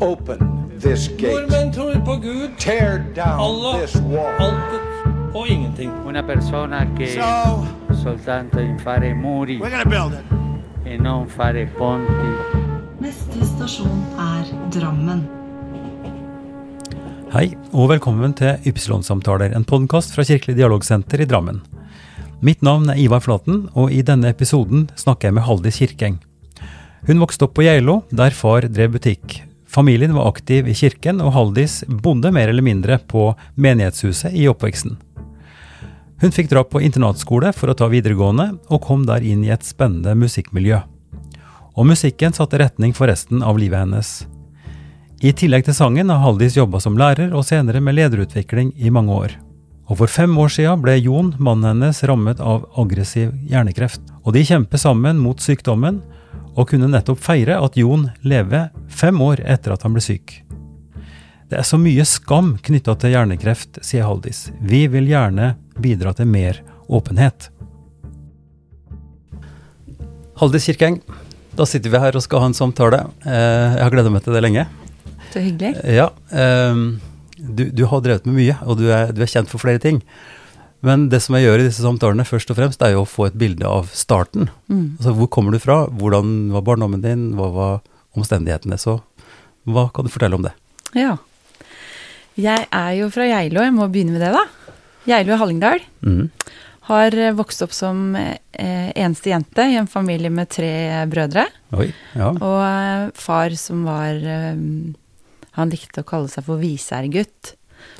Open this gate. Nordmenn tror på Gud, Tear down Allah, this wall. altet og ingenting. Una persona che So soltanto in fare muri we're gonna build it. e non fare ponti. Neste stasjon er Drammen. Hei, og velkommen til Ypsilon-samtaler, en podkast fra Kirkelig dialogsenter i Drammen. Mitt navn er Ivar Flaten, og i denne episoden snakker jeg med Haldis Kirkeng. Hun vokste opp på Geilo, der far drev butikk. Familien var aktiv i kirken, og Haldis bodde mer eller mindre på menighetshuset i oppveksten. Hun fikk dra på internatskole for å ta videregående, og kom der inn i et spennende musikkmiljø. Og musikken satte retning for resten av livet hennes. I tillegg til sangen har Haldis jobba som lærer og senere med lederutvikling i mange år. Og for fem år siden ble Jon, mannen hennes, rammet av aggressiv hjernekreft. Og de kjemper sammen mot sykdommen, og kunne nettopp feire at Jon lever fem år etter at han ble syk. Det er så mye skam knytta til hjernekreft, sier Haldis. Vi vil gjerne bidra til mer åpenhet. Haldis Kirkeng, da sitter vi her og skal ha en samtale. Eh, Jeg har gleda meg til det lenge. Så hyggelig. Ja, ehm, du, du har drevet med mye, og du er, du er kjent for flere ting. Men det som jeg gjør i disse samtalene, først og fremst, er jo å få et bilde av starten. Mm. Altså, hvor kommer du fra? Hvordan var barndommen din? Hva var omstendighetene? Så hva kan du fortelle om det? Ja. Jeg er jo fra Geilo, jeg må begynne med det, da. Geilo i Hallingdal. Mm. Har eh, vokst opp som eh, eneste jente i en familie med tre brødre. Oi, ja. Og eh, far som var eh, Han likte å kalle seg for visergutt.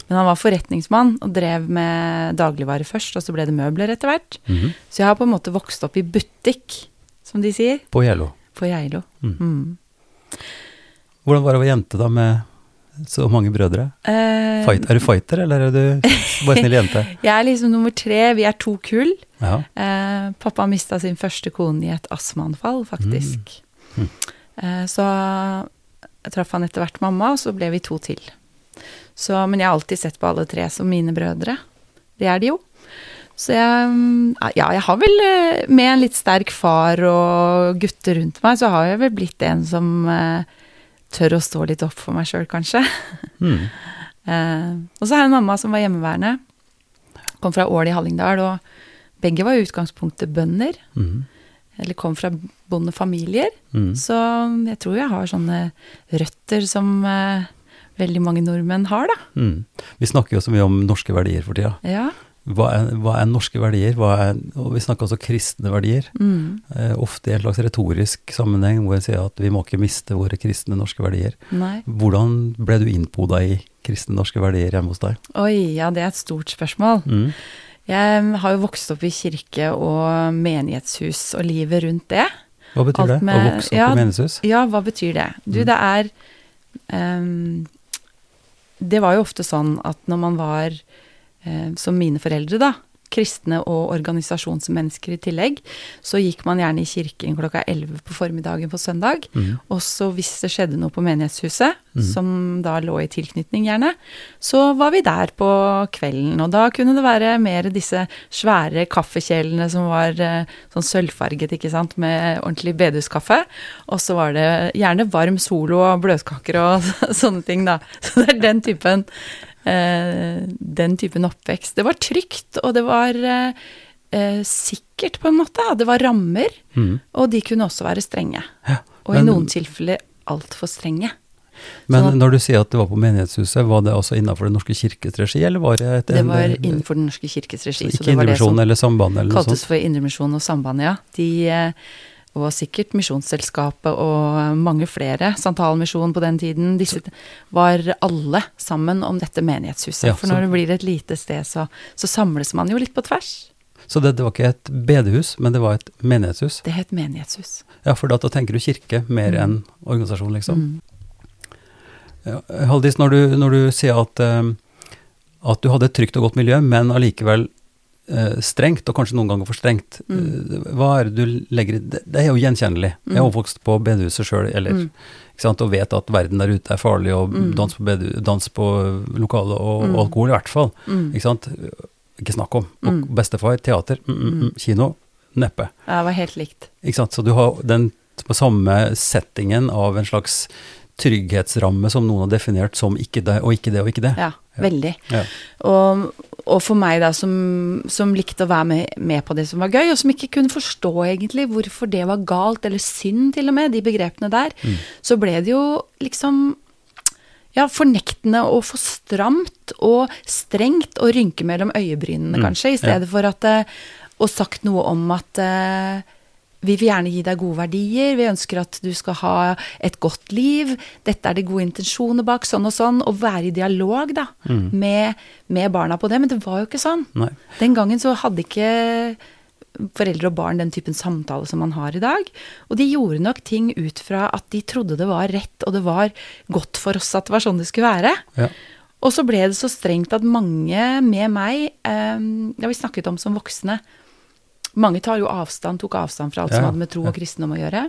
Men han var forretningsmann og drev med dagligvare først, og så ble det møbler etter hvert. Mhm. Så jeg har på en måte vokst opp i butikk, som de sier, På Geilo. på Geilo. Mm. Mm. Hvordan var det å være jente da med så mange brødre? Uh, Fight, er du fighter, eller er du bare snill jente? Jeg er liksom nummer tre. Vi er to kull. Ja. Uh, pappa mista sin første kone i et astmaanfall, faktisk. Mm. Eh, så traff han etter hvert mamma, og så ble vi to til. Så, men jeg har alltid sett på alle tre som mine brødre. Det er de jo. Så jeg mm, Ja, jeg har vel eh, Med en litt sterk far og gutter rundt meg, så har jeg vel blitt en som eh, tør å stå litt opp for meg sjøl, kanskje. Mm. Eh, og så har jeg en mamma som var hjemmeværende. Kom fra Ål i Hallingdal, og begge var i utgangspunktet bønder. Mm. Eller kom fra bondefamilier. Mm. Så jeg tror jeg har sånne røtter som veldig mange nordmenn har, da. Mm. Vi snakker jo så mye om norske verdier for tida. Ja. Hva er, hva er norske verdier? Er, og vi snakker også kristne verdier. Mm. Eh, ofte i en slags retorisk sammenheng hvor jeg sier at vi må ikke miste våre kristne norske verdier. Nei. Hvordan ble du innpoda i kristne norske verdier hjemme hos deg? Oi, ja, det er et stort spørsmål. Mm. Jeg har jo vokst opp i kirke og menighetshus og livet rundt det. Hva betyr Alt det? med- å vokse opp ja, i menighetshus? Ja, hva betyr det? Du, Mm. det er ehm, Det var jo ofte sånn at når man var, eh, som mine foreldre, da, kristne og organisasjonsmennesker i tillegg, så gikk man gjerne i kirken klokka 11 på formiddagen på søndag. Mm. Og så hvis det skjedde noe på menighetshuset, mm. som da lå i tilknytning gjerne, så var vi der på kvelden. Og da kunne det være mer disse svære kaffekjelene som var eh, sånn sølvfarget, ikke sant, med ordentlig bedehuskaffe. Og så var det gjerne varm solo og bløtkaker og sånne ting, da. Så det er den typen den typen oppvekst. Det var trygt, og det var eh, eh, sikkert, på en måte. Det var rammer, Mm. og de kunne også være strenge. Ja, Og i noen tilfeller altfor strenge. Men at- når du sier at det var på menighetshuset, var det også innenfor Den norske kirkes regi, eller var det et Det var innenfor Den norske kirkes regi. Ikke Så det var det som eller Sambandet eller noe kaltes sånt? for Indremisjonen og Sambandet, ja. De var sikkert Misjonsselskapet og mange flere. Santalmisjonen på den tiden. Disse var alle sammen om dette menighetshuset. Ja, For når det blir et lite sted, så, så samles man jo litt på tvers. Så det, det var ikke et bedehus, men det var et menighetshus? Det het menighetshus. Ja, for da, da tenker du kirke mer Mm. enn organisasjon, liksom. Mm. Ja, Haldis, når du, når du sier at, uh, at du hadde et trygt og godt miljø, men allikevel strengt, og kanskje noen ganger for strengt, Mm. eh, hva er det du legger i det? Det er jo gjenkjennelig. Jeg er overvokst oppvokst på bedehuset sjøl, eller Mm. ikke sant, og vet at verden der ute er farlig, og Mm. dans på, bedehu- dans på lokalet, og Mm. alkohol i hvert fall. Mm. Ikke sant? Ikke snakk om. Og Mm. bestefar, teater, mm, mm, mm, kino, neppe. Ja, Det var helt likt. Ikke sant? Så du har den på samme settingen av en slags trygghetsramme som noen har definert som ikke det og ikke det og ikke det. Ja, veldig. Ja. Og, og for meg da, som, som likte å være med, med på det som var gøy, og som ikke kunne forstå egentlig hvorfor det var galt, eller synd til og med, de begrepene der, Mm. så ble det jo liksom ja, fornektende og for stramt og strengt og rynke mellom øyebrynene, kanskje, i stedet for at eh, Og sagt noe om at eh, vi vil gjerne gi deg gode verdier, vi ønsker at du skal ha et godt liv, dette er det gode intensjoner bak, sånn og sånn, og være i dialog da, med, med barna på det. Men det var jo ikke sånn. Nei. Den gangen så hadde ikke foreldre og barn den typen samtale som man har i dag. Og de gjorde nok ting ut fra at de trodde det var rett, og det var godt for oss at det var sånn det skulle være. Ja. Og så ble det så strengt at mange med meg, eh, har vi snakket om som voksne, mange tar jo avstand, tok avstand fra alt Ja, som hadde med tro ja. og kristendom å gjøre.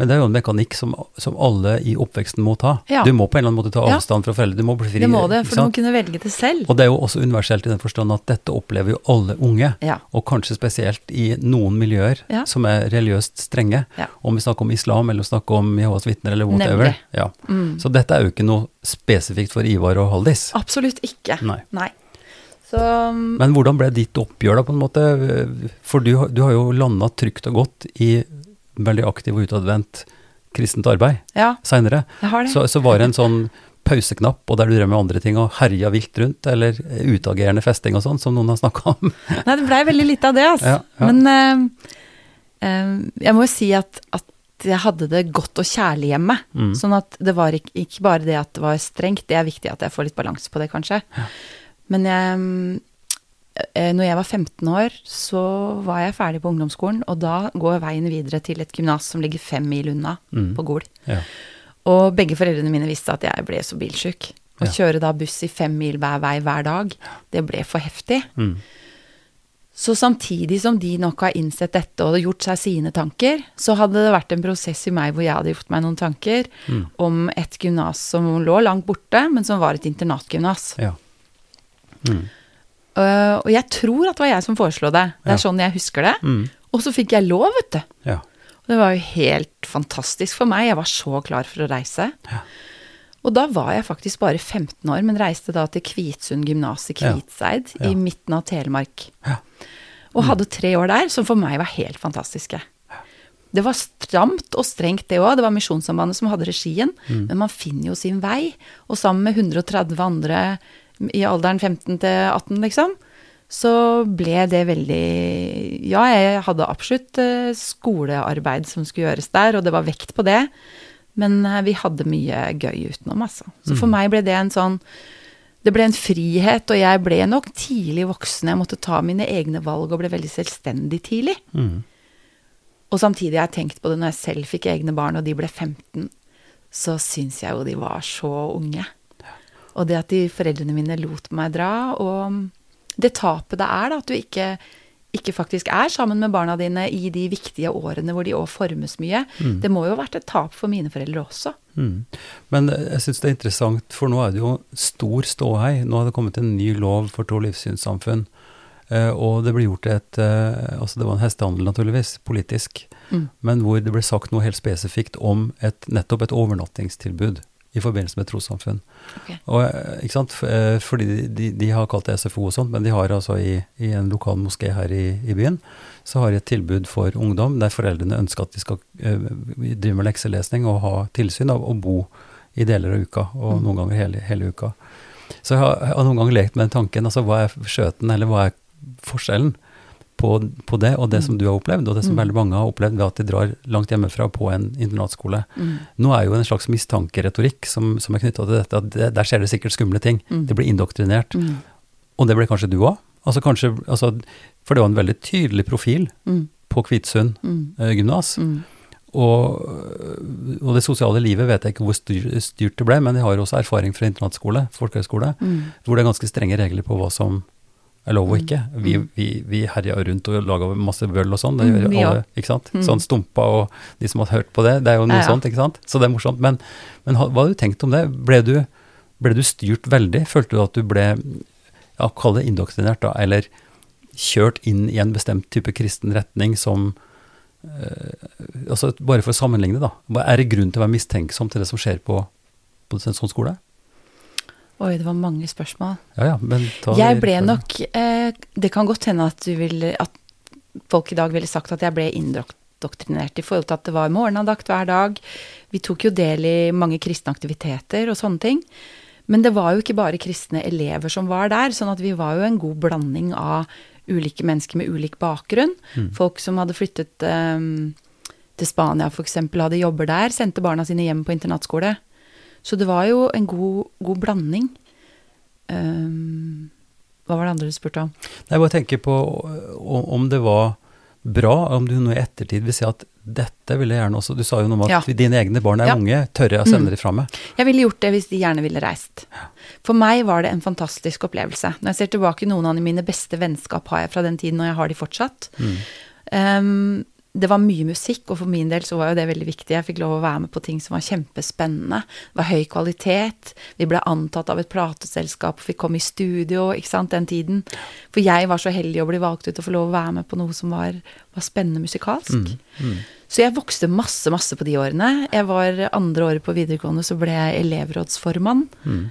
Men det er jo en mekanikk som, som alle i oppveksten må ta. Ja. Du må på en eller annen måte ta avstand fra foreldre. Du må bli fri. Det må det, for du må kunne velge det selv. Og det er jo også universelt i den forstand at dette opplever jo alle unge. Og kanskje spesielt i noen miljøer som er religiøst strenge. Om vi snakker om islam eller snakker om Jehovas vitner eller whatever. Ja. Mm. Så dette er jo ikke noe spesifikt for Ivar og Haldis. Absolutt ikke. Nei. Nei. Så Men hvordan ble ditt oppgjør da, på en måte? For du, du har jo landa trygt og godt i veldig aktiv og utadvendt kristent arbeid ja, seinere. Så, så var det en sånn pauseknapp, og der du drev med andre ting og herja vilt rundt, eller utagerende festing og sånn, som noen har snakka om. Nei, det blei veldig lite av det, altså. Ja, ja. Men uh, uh, jeg må jo si at, at jeg hadde det godt og kjærlig hjemme. Mm. Sånn at det var ikke, ikke bare det at det var strengt, det er viktig at jeg får litt balanse på det, kanskje. Men jeg eh, når jeg var 15 år, så var jeg ferdig på ungdomsskolen, og da går veien videre til et gymnas som ligger fem mil unna, Mm. på Gol. Ja. Og begge foreldrene mine visste at jeg ble så bilsjuk. Å Ja. kjøre da buss i fem mil hver vei hver dag, det ble for heftig. Mm. Så samtidig som de nok har innsett dette og gjort seg sine tanker, så hadde det vært en prosess i meg hvor jeg hadde gjort meg noen tanker Mm. om et gymnas som lå langt borte, men som var et internatgymnas. Ja. Mm. Øh, og jeg tror at det var jeg som foreslo det. Det Ja. er sånn jeg husker det. Mm. Og så fikk jeg lov, vet du. Ja. Og det var jo helt fantastisk for meg. Jeg var så klar for å reise. Ja. Og da var jeg faktisk bare 15 år, men reiste da til Kvitsund gymnas i Ja. Kvitseid, Ja. i midten av Telemark. Ja. Og hadde tre år der, som for meg var helt fantastiske. Det var stramt og strengt, det òg. Det var Misjonssambandet som hadde regien. Mm. Men man finner jo sin vei. Og sammen med 130 andre i alderen 15 til 18, liksom, så ble det veldig Ja, jeg hadde absolutt eh, skolearbeid som skulle gjøres der, og det var vekt på det. Men eh, vi hadde mye gøy utenom, altså. Så for meg ble det en sånn Det ble en frihet, og jeg ble nok tidlig voksen. Jeg måtte ta mine egne valg og ble veldig selvstendig tidlig. Mm. Og samtidig har jeg tenkt på det når jeg selv fikk egne barn, og de ble 15, så syns jeg jo de var så unge. Og det at de foreldrene mine lot meg dra, og det tapet det er, da, at du ikke, ikke faktisk er sammen med barna dine i de viktige årene hvor de òg formes mye, det må jo ha vært et tap for mine foreldre også. Mm. Men jeg syns det er interessant, for nå er det jo stor ståhei. Nå har det kommet en ny lov for to livssynssamfunn. Eh, og det ble gjort et eh, Altså det var en hestehandel, naturligvis, politisk. Mm. Men hvor det ble sagt noe helt spesifikt om et, nettopp et overnattingstilbud i forbindelse med trossamfunn. Okay. Og, eh, eh, Fordi de, de, har kalt det SFO og sånt, men de har altså i, i en lokal moské her i, i byen, så har de et tilbud for ungdom der foreldrene ønsker at de skal eh, drive med lekselesning og ha tilsyn av å bo i deler av uka, og noen ganger hele, hele uka. Så jeg har, jeg har noen ganger lekt med den tanken, altså hva er skjøten, eller hva er forskjellen på, på det og det som du har opplevd, og det som veldig mange har opplevd ved at de drar langt hjemmefra på en internatskole. Mm. Nå er jo en slags mistankeretorikk som, som er knytta til dette, at det, der skjer det sikkert skumle ting. Mm. Det blir indoktrinert. Mm. Og det ble kanskje du òg? Altså kanskje, altså, for det var en veldig tydelig profil Mm. på Kvitsund Mm. eh, gymnas. Mm. Og, og det sosiale livet vet jeg ikke hvor styrt det ble, men jeg har også erfaring fra internatskole, folkehøyskole, Mm. hvor det er ganske strenge regler på hva som er lov og ikke. Vi, vi, vi herja rundt og laga masse bøll og sånn, det Mm, sant. Mm. Sånn Stumpa og de som har hørt på det, det er jo noe Ja, ja. sånt, ikke sant. Så det er morsomt. Men, men hva har du tenkt om det? Ble du, ble du styrt veldig? Følte du at du ble, ja, kall det indoktrinert da, eller kjørt inn i en bestemt type kristen retning som øh, altså Bare for å sammenligne, da. Er det grunn til å være mistenksom til det som skjer på på en sånn skole? Oi, det var mange spørsmål. Ja ja, men ta Jeg ble nok eh, Det kan godt hende at, du vil, at folk i dag ville sagt at jeg ble indoktrinert i forhold til at det var morgenandakt hver dag. Vi tok jo del i mange kristne aktiviteter og sånne ting. Men det var jo ikke bare kristne elever som var der, sånn at vi var jo en god blanding av ulike mennesker med ulik bakgrunn. Folk som hadde flyttet eh, til Spania f.eks., hadde jobber der, sendte barna sine hjem på internatskole. Så det var jo en god, god blanding. Um, hva var det andre du spurte om? Jeg bare tenker på om det var bra, om du nå i ettertid vil si at dette ville jeg gjerne også Du sa jo noe om at Ja. dine egne barn er Ja. unge. Tør jeg å sende Mm. dem fra meg? Jeg ville gjort det hvis de gjerne ville reist. For meg var det en fantastisk opplevelse. Når jeg ser tilbake, noen av mine beste vennskap har jeg fra den tiden, og jeg har de fortsatt. Um, det var mye musikk, og for min del så var jo det veldig viktig. Jeg fikk lov å være med på ting som var kjempespennende. Det var høy kvalitet. Vi ble antatt av et plateselskap og fikk komme i studio, ikke sant, den tiden. For jeg var så heldig å bli valgt ut og få lov å være med på noe som var, var spennende musikalsk. Så jeg vokste masse, masse på de årene. Jeg var andre året på videregående, så ble jeg elevrådsformann. Mm.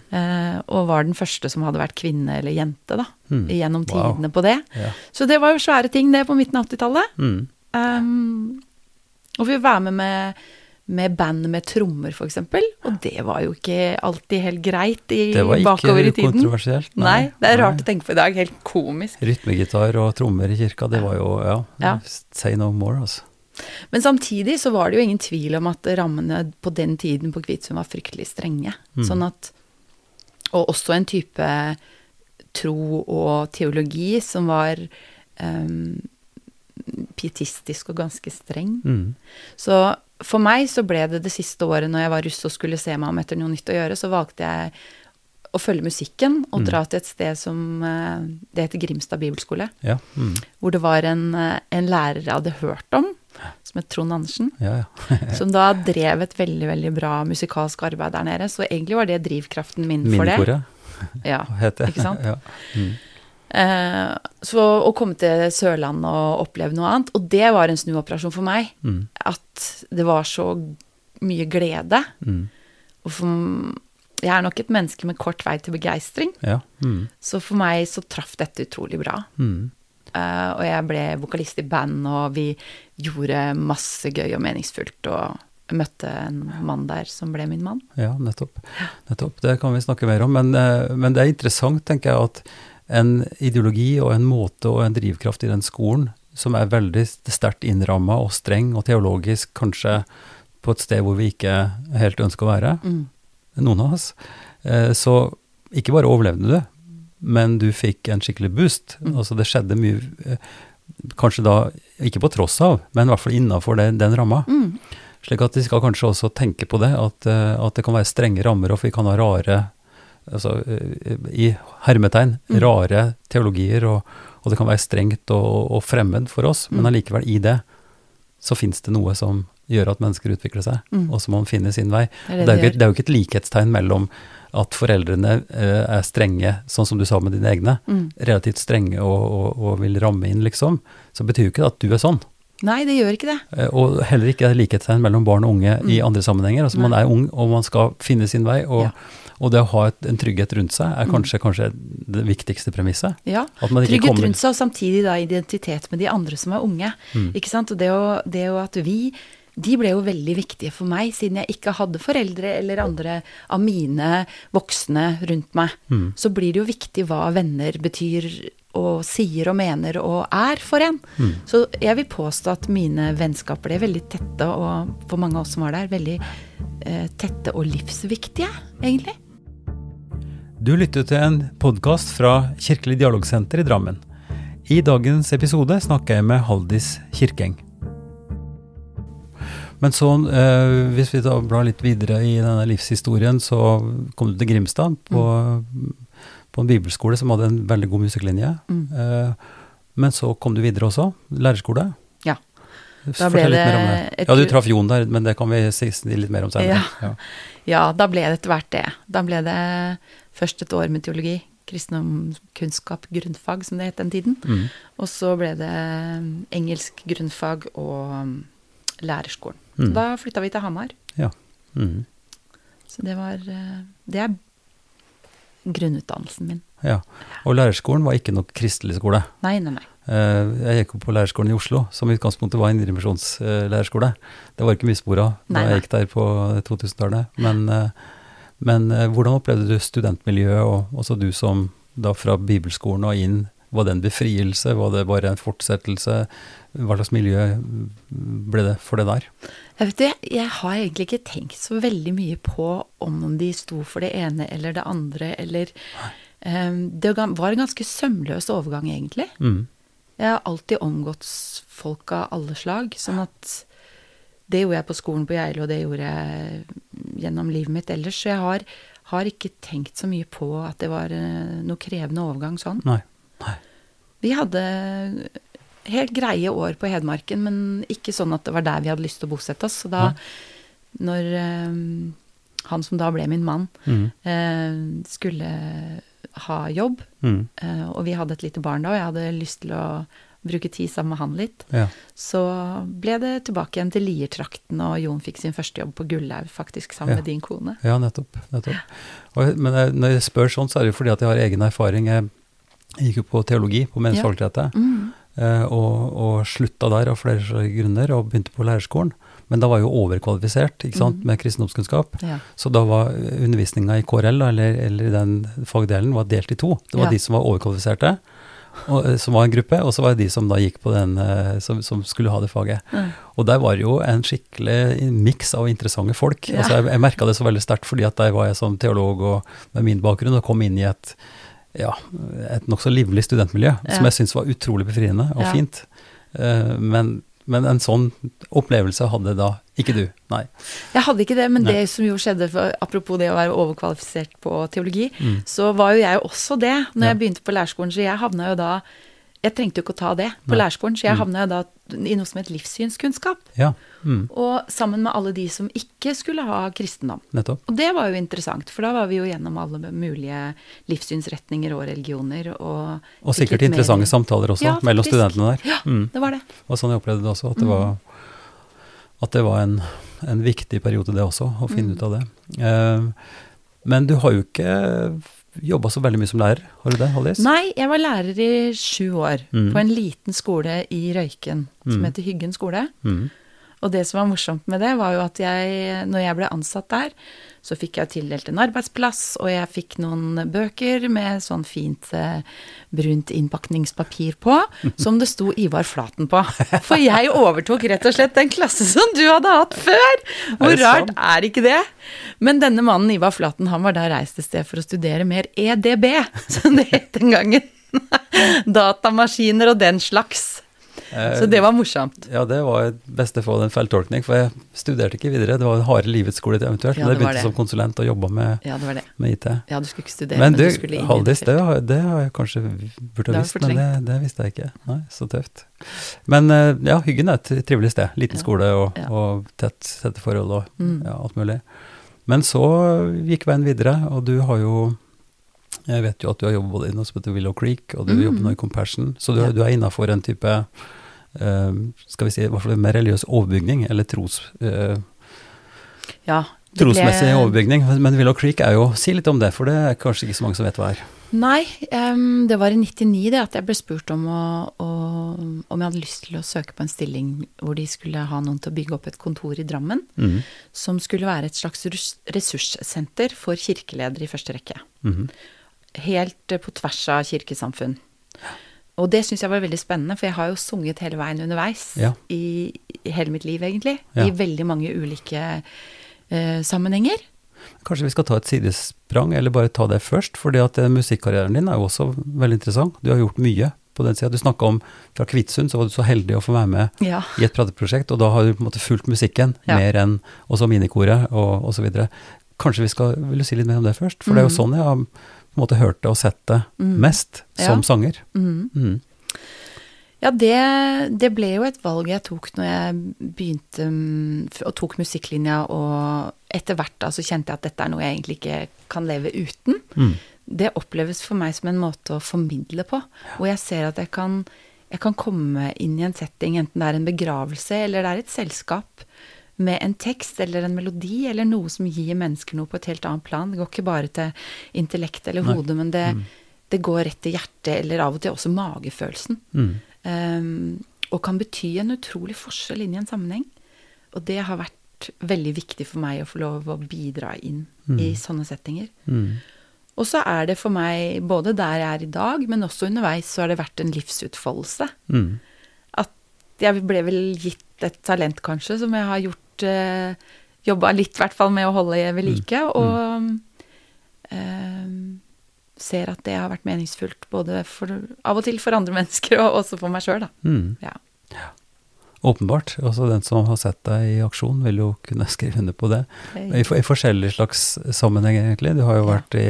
og var den første som hadde vært kvinne eller jente, da. Gjennom Wow. tidene på det. Ja. Så det var jo svære ting, det, på midten av 80-tallet. Mm. Um, og vi var med med, med band med trommer, eksempel. Og det var jo ikke alltid helt greit i, Det var ikke bakover i tiden. kontroversielt, nei. Nei, det er rart å tenke på i dag. Helt komisk. Rytmegitar og trommer i kirka, det var jo Ja. Ja. Say no more, altså. Men samtidig så var det jo ingen tvil om at rammene på den tiden på Kvitsund var fryktelig strenge. Sånn at Og også en type tro og teologi som var um, pietistisk og ganske streng. Mm. Så for meg så ble det det siste året når jeg var russ og skulle se meg om etter noe nytt å gjøre, så valgte jeg å følge musikken og dra til et sted som eh, Det heter Grimstad bibelskole. Ja. Mm. Hvor det var en, eh, en lærer jeg hadde hørt om, som het Trond Andersen. ja, ja. Som da drev et veldig veldig bra musikalsk arbeid der nede. Så egentlig var det drivkraften min for det. Minnekoret, Ja, heter det. ikke sant? Ja. Mm. Eh, så å komme til Sørlandet og oppleve noe annet, og det var en snuoperasjon for meg. Mm. At det var så mye glede. Mm. Og for, jeg er nok et menneske med kort vei til begeistring, Ja. Mm. så for meg så traff dette utrolig bra. Mm. Eh, og jeg ble vokalist i band, og vi gjorde masse gøy og meningsfullt. Og møtte en mann der som ble min mann. Ja, nettopp. nettopp. Det kan vi snakke mer om. Men, eh, men det er interessant, tenker jeg, at en ideologi og en måte og en drivkraft i den skolen som er veldig sterkt innramma og streng og teologisk, kanskje på et sted hvor vi ikke helt ønsker å være, noen av oss, eh, så ikke bare overlevde du, men du fikk en skikkelig boost. Altså det skjedde mye, eh, kanskje da ikke på tross av, men i hvert fall innafor den, den ramma. Slik at de skal kanskje også tenke på det, at, eh, at det kan være strenge rammer, og vi kan ha rare altså, eh, I hermetegn rare teologier, og, og det kan være strengt og, og fremmed for oss, men allikevel i det så fins det noe som gjør at mennesker utvikler seg, og så må man finne sin vei. Det er det det, er jo ikke, det er jo ikke et likhetstegn mellom at foreldrene eh, er strenge, sånn som du sa med dine egne, relativt strenge og, og, og vil ramme inn, liksom. Så betyr jo ikke det at du er sånn. Nei, det gjør ikke det. Eh, Og heller ikke likhetstegn mellom barn og unge i andre sammenhenger. Altså Man er ung, og man skal finne sin vei. Og, Ja. Og det å ha et, en trygghet rundt seg er kanskje, kanskje det viktigste premisset. Ja. Trygghet kommer- rundt seg, og samtidig da identitet med de andre som er unge. Ikke sant? Og det jo, det jo at vi de ble jo veldig viktige for meg, siden jeg ikke hadde foreldre eller andre av mine voksne rundt meg. Så blir det jo viktig hva venner betyr og sier og mener og er for en. Så jeg vil påstå at mine vennskap ble veldig tette, og for mange av oss som var der, veldig eh, tette og livsviktige, egentlig. Du lytter til en podkast fra Kirkelig dialogsenter i Drammen. I dagens episode snakker jeg med Haldis Kirkeng. Men så, eh, hvis vi da blar litt videre i denne livshistorien, så kom du til Grimstad på, på en bibelskole som hadde en veldig god musikklinje. Eh, men så kom du videre også, lærerskole. Ja. Fortell ble litt mer om det. Ja, du traff Jon der, men det kan vi si litt mer om senere. Ja. Ja, da ble det etter hvert det. Da ble det først et år med teologi, kristendomskunnskap, grunnfag, som det het den tiden. Mm. Og så ble det mm, engelsk grunnfag og mm, lærerskolen. Mm. Da flytta vi til Hamar. Ja. Mm. Så det var eh, Det er grunnutdannelsen min. Ja. Og lærerskolen var ikke noe kristelig skole. Nei, nei, nei. Eh, Jeg gikk jo på lærerskolen i Oslo, som i utgangspunktet var en indremisjonslærerskole. Det var ikke mye spor av da jeg gikk der på 2000-tallet. Men, eh, men eh, hvordan opplevde du studentmiljøet, og også du som da fra bibelskolen og inn, var det en befrielse, var det bare en fortsettelse? Hva slags miljø ble det for det der? Jeg vet det, jeg har egentlig ikke tenkt så veldig mye på om de sto for det ene eller det andre, eller um, Det var en ganske sømløs overgang, egentlig. Mm. Jeg har alltid omgått folk av alle slag, sånn at det gjorde jeg på skolen på Geilo, det gjorde jeg gjennom livet mitt ellers. Så jeg har, har ikke tenkt så mye på at det var eh, noe krevende overgang sånn. Nei. Nei. Vi hadde helt greie år på Hedmarken, men ikke sånn at det var der vi hadde lyst til å bosette oss. Så da, når eh, han som da ble min mann, Mm. eh, skulle ha jobb, Mm. eh, og vi hadde et lite barn da, og jeg hadde lyst til å bruke tid sammen med han litt, Ja. så ble det tilbake igjen til Liertrakten, og Jon fikk sin første jobb på Gullaug, faktisk, sammen Ja. med din kone. Ja, nettopp. nettopp. Og, men jeg, når jeg spør sånn, så er det fordi at jeg har egen erfaring. Jeg gikk jo på teologi på Menighetsfakultetet, Mm. eh, og, og slutta der av flere grunner, og begynte på lærerskolen. Men da var jeg jo overkvalifisert ikke sant, Mhm. med kristendomskunnskap. Ja. Så da var undervisninga i KRL, eller, eller den fagdelen, var delt i to. Det var Ja. de som var overkvalifiserte, og, eh, som var en gruppe, og så var det de som da gikk på den, eh, som, som skulle ha det faget. Mm. Og der var jo en skikkelig miks av interessante folk. Ja. Altså jeg jeg merka det så veldig sterkt, fordi at der var jeg som teolog og med min bakgrunn og kom inn i et, ja, et nokså livlig studentmiljø, Ja. som jeg syntes var utrolig befriende og fint. Uh, men, men en sånn opplevelse hadde da ikke du. Nei. Jeg hadde ikke det, men Nei. det som jo skjedde, for, apropos det å være overkvalifisert på teologi, Mm. så var jo jeg også det når Ja. jeg begynte på lærerskolen. Så jeg havna jo da Jeg trengte jo ikke å ta det på Nei. lærerskolen, så jeg Mm. havna jo da i noe som het livssynskunnskap. Ja. Mm. Og sammen med alle de som ikke skulle ha kristendom. Nettopp. Og det var jo interessant, for da var vi jo gjennom alle mulige livssynsretninger og religioner. Og, Og sikkert interessante mer- samtaler også Ja, mellom faktisk. studentene der. Ja, Mm. det var det. Og sånn jeg opplevde det også, at det var, at det var en, en viktig periode det også, å finne Mm. ut av det. Uh, men du har jo ikke jobba så veldig mye som lærer, har du det, Hallis? Nei, jeg var lærer i sju år Mm. på en liten skole i Røyken som Mm. heter Hyggen skole. Mm. Og det som var morsomt med det, var jo at jeg, når jeg ble ansatt der, så fikk jeg tildelt en arbeidsplass, og jeg fikk noen bøker med sånn fint eh, brunt innpakningspapir på, som det sto Ivar Flaten på. For jeg overtok rett og slett den klasse som du hadde hatt før! Hvor Er rart er ikke det? Men denne mannen, Ivar Flaten, han var da reist et sted for å studere mer EDB, som det het den gangen. Datamaskiner og den slags. Så det var morsomt. Ja, det var i beste fall en feiltolkning, for jeg studerte ikke videre. Det var en harde livets skole eventuelt, Ja, men jeg begynte det. som konsulent og jobba med, Ja, det det. med IT. Ja, du skulle ikke studere, Men men, du, du skulle inn Haldis, det, har- det har jeg kanskje burde ha visst, men det, det visste jeg ikke. Nei, så tøft. Men eh, ja, Hyggen er et trivelig sted. Liten skole og, og tett, tette forhold og Mm. ja, alt mulig. Men så gikk veien videre, og du har jo Jeg vet jo at du har jobbet både i noe som heter Willow Creek, og du Mm. jobber nå i Compassion, så du, du er innafor en type eh, skal vi si, i hvert fall mer religiøs overbygning, eller tros, eh, Ja, ble- trosmessig overbygning. Men Willow Creek er jo Si litt om det, for det er kanskje ikke så mange som vet hva er. Nei, um, det var i 99 det at jeg ble spurt om, å, å, om jeg hadde lyst til å søke på en stilling hvor de skulle ha noen til å bygge opp et kontor i Drammen, mm. som skulle være et slags ressurssenter for kirkeledere i første rekke. Mm. Helt eh, på tvers av kirkesamfunn. Og det syns jeg var veldig spennende, for jeg har jo sunget hele veien underveis Ja. i, i hele mitt liv, egentlig. Ja. I veldig mange ulike uh, sammenhenger. Kanskje vi skal ta et sidesprang, eller bare ta det først, fordi at eh, musikkarrieren din er jo også veldig interessant. Du har gjort mye på den sida. Du snakka om fra Kvitsund, så var du så heldig å få være med Ja. i et prateprosjekt, og da har du på en måte fulgt musikken mer enn også minikoret og osv. Kanskje vi skal Vil du si litt mer om det først? For det er jo Mhm. sånn jeg har måte hørte og sett det mm. mest, som Ja. sanger. Mm. Mhm. Ja, det, det ble jo et valg jeg tok når jeg begynte mm, og tok musikklinja, og etter hvert altså, så kjente jeg at dette er noe jeg egentlig ikke kan leve uten. Mm. Det oppleves for meg som en måte å formidle på, hvor jeg ser at jeg kan, jeg kan komme inn i en setting, enten det er en begravelse eller det er et selskap, med en tekst eller en melodi eller noe som gir mennesker noe på et helt annet plan. Det går ikke bare til intellekt eller Nei. hodet, men det, det går rett til hjertet, eller av og til også magefølelsen. Mm. Um, og kan bety en utrolig forskjell inn i en sammenheng. Og det har vært veldig viktig for meg å få lov å bidra inn i sånne settinger. Mm. Og så er det for meg, både der jeg er i dag, men også underveis, så har det vært en livsutfoldelse. Mm. At jeg ble vel gitt et talent, kanskje, som jeg har gjort eh, Jobba litt, i hvert fall, med å holde ved like. Og uh, ser at det har vært meningsfullt både for, av og til for andre mennesker, og også for meg sjøl, da. Mm. Ja. Åpenbart. Også den som har sett deg i aksjon, vil jo kunne skrive under på det. I, I forskjellige slags sammenhenger, egentlig. Du har jo vært i,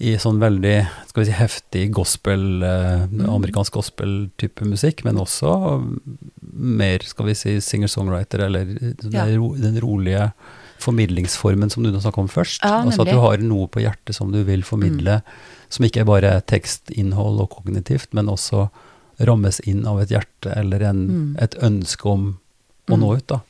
i sånn veldig skal vi si, heftig gospel, eh, Mm. amerikansk gospel-type musikk, men også mer, skal vi si, singer-songwriter, eller den, Ja. den rolige formidlingsformen som du nå snakket om først. Ja, altså at du har noe på hjertet som du vil formidle, som ikke er bare tekstinnhold og kognitivt, men også rammes inn av et hjerte eller en, Mm. et ønske om å Mm. nå ut, da.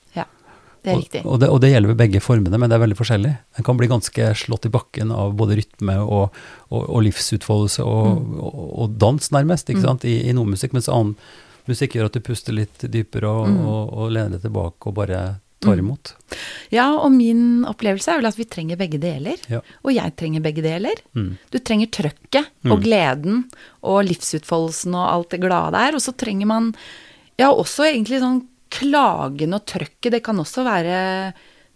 Det er Og- riktig. Og det, og det gjelder ved begge formene, men det er veldig forskjellig. En kan bli ganske slått i bakken av både rytme og, og, og livsutfoldelse Mm. og, dans, nærmest, ikke sant, i, i noe musikk. Mens annen musikk gjør at du puster litt dypere og, Mm. og, lener deg tilbake og bare tar Mm. imot. Ja, og min opplevelse er vel at vi trenger begge deler. Ja. Og jeg trenger begge deler. Mm. Du trenger trøkket og gleden og livsutfoldelsen og alt det glade der. Og så trenger man ja, også egentlig sånn klagen og trøkket. Det kan også være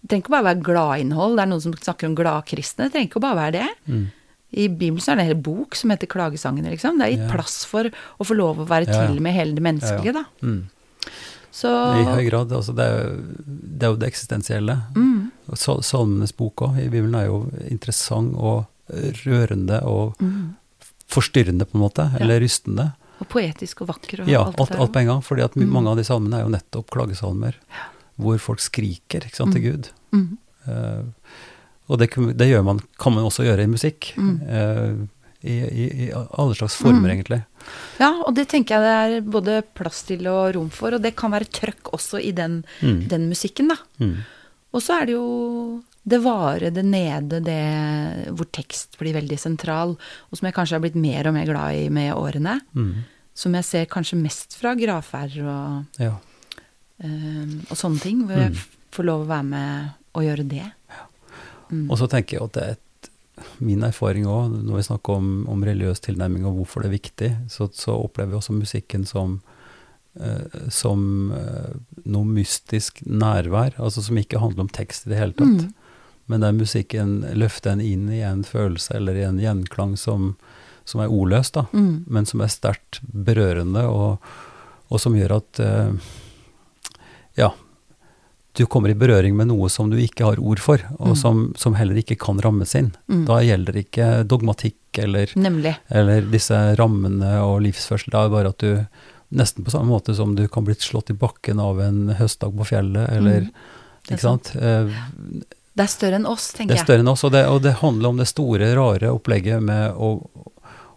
Det trenger ikke bare være gladinnhold. Det er noen som snakker om gladkristne. Det trenger ikke bare være det. Mm. I Bibelen så er det en hel bok som heter Klagesangene, liksom. Det er gitt Ja. plass for å få lov å være Ja, til med hele det menneskelige, da. Mm. Så I høy grad. Altså det, er, jo- det er jo det eksistensielle. mm, Salmenes bok òg, i Bibelen, er jo interessant og rørende og mm. forstyrrende, på en måte. Eller rystende. Og poetisk og vakker og Ja, alt alt, alt på en gang. fordi at Mm. mange av de salmene er jo nettopp klagesalmer. Hvor folk skriker ikke sant, til Gud. Mm. Uh, og det, det man, kan man også gjøre i musikk. Mm. eh, i, i, I alle slags former, Mm. egentlig. Ja, og det tenker jeg det er både plass til og rom for, og det kan være trøkk også i den, Mm. den musikken, da. Mm. Og så er det jo det vare, det nede, det hvor tekst blir veldig sentral, og som jeg kanskje har blitt mer og mer glad i med årene. Mm. Som jeg ser kanskje mest fra gravferder og, Ja. eh, og sånne ting, hvor Mm. jeg får lov å være med og gjøre det. Mm. Og så tenker jeg at det er et, min erfaring òg, når vi snakker om, om religiøs tilnærming og hvorfor det er viktig, så, så opplever vi også musikken som, uh, som uh, noe mystisk nærvær, altså som ikke handler om tekst i det hele tatt. Mm. Men der musikken løfter en inn i en følelse eller i en gjenklang som, som er ordløs, da, Mm. men som er sterkt berørende, og, og som gjør at eh, ja, du kommer i berøring med noe som du ikke har ord for, og Mm. som, som heller ikke kan rammes inn. Mm. Da gjelder ikke dogmatikk eller, eller disse rammene og livsførsel. Det er bare at du nesten på samme måte som du kan bli slått i bakken av en høstdag på fjellet, eller Mm. Ikke sant? Eh, Det er større enn oss, tenker jeg. det er større enn oss, og det, og det handler om det store, rare opplegget med å,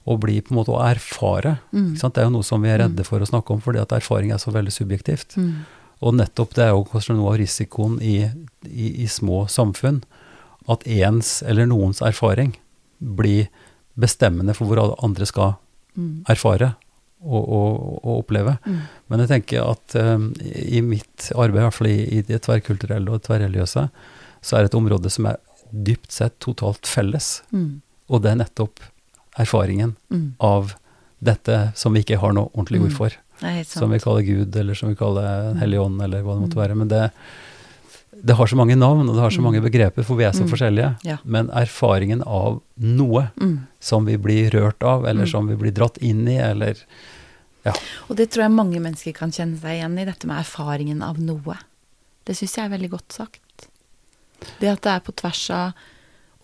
å bli på en måte å erfare. Mm. Det er jo noe som vi er redde for å snakke om, fordi at erfaring er så veldig subjektivt. Mm. Og nettopp det er jo kanskje noe av risikoen i, i, i små samfunn, at ens eller noens erfaring blir bestemmende for hvor alle andre skal Mm. erfare og, og, og oppleve. Mm. Men jeg tenker at um, i mitt arbeid, i hvert fall i, i det tverrkulturelle og tverrreligiøse, så er det et område som er dypt sett totalt felles. Mm. Og det er nettopp erfaringen Mm. av dette som vi ikke har noe ordentlig ord Mm. for. Som vi kaller Gud, eller som vi kaller Den hellige Ånd, eller hva det måtte Mm. være. Men det, det har så mange navn, og det har så Mm. mange begreper, for vi er så Mm. forskjellige. Ja. Men erfaringen av noe Mm. som vi blir rørt av, eller Mm. som vi blir dratt inn i, eller Og det tror jeg mange mennesker kan kjenne seg igjen i, dette med erfaringen av noe. Det syns jeg er veldig godt sagt. Det at det er på tvers av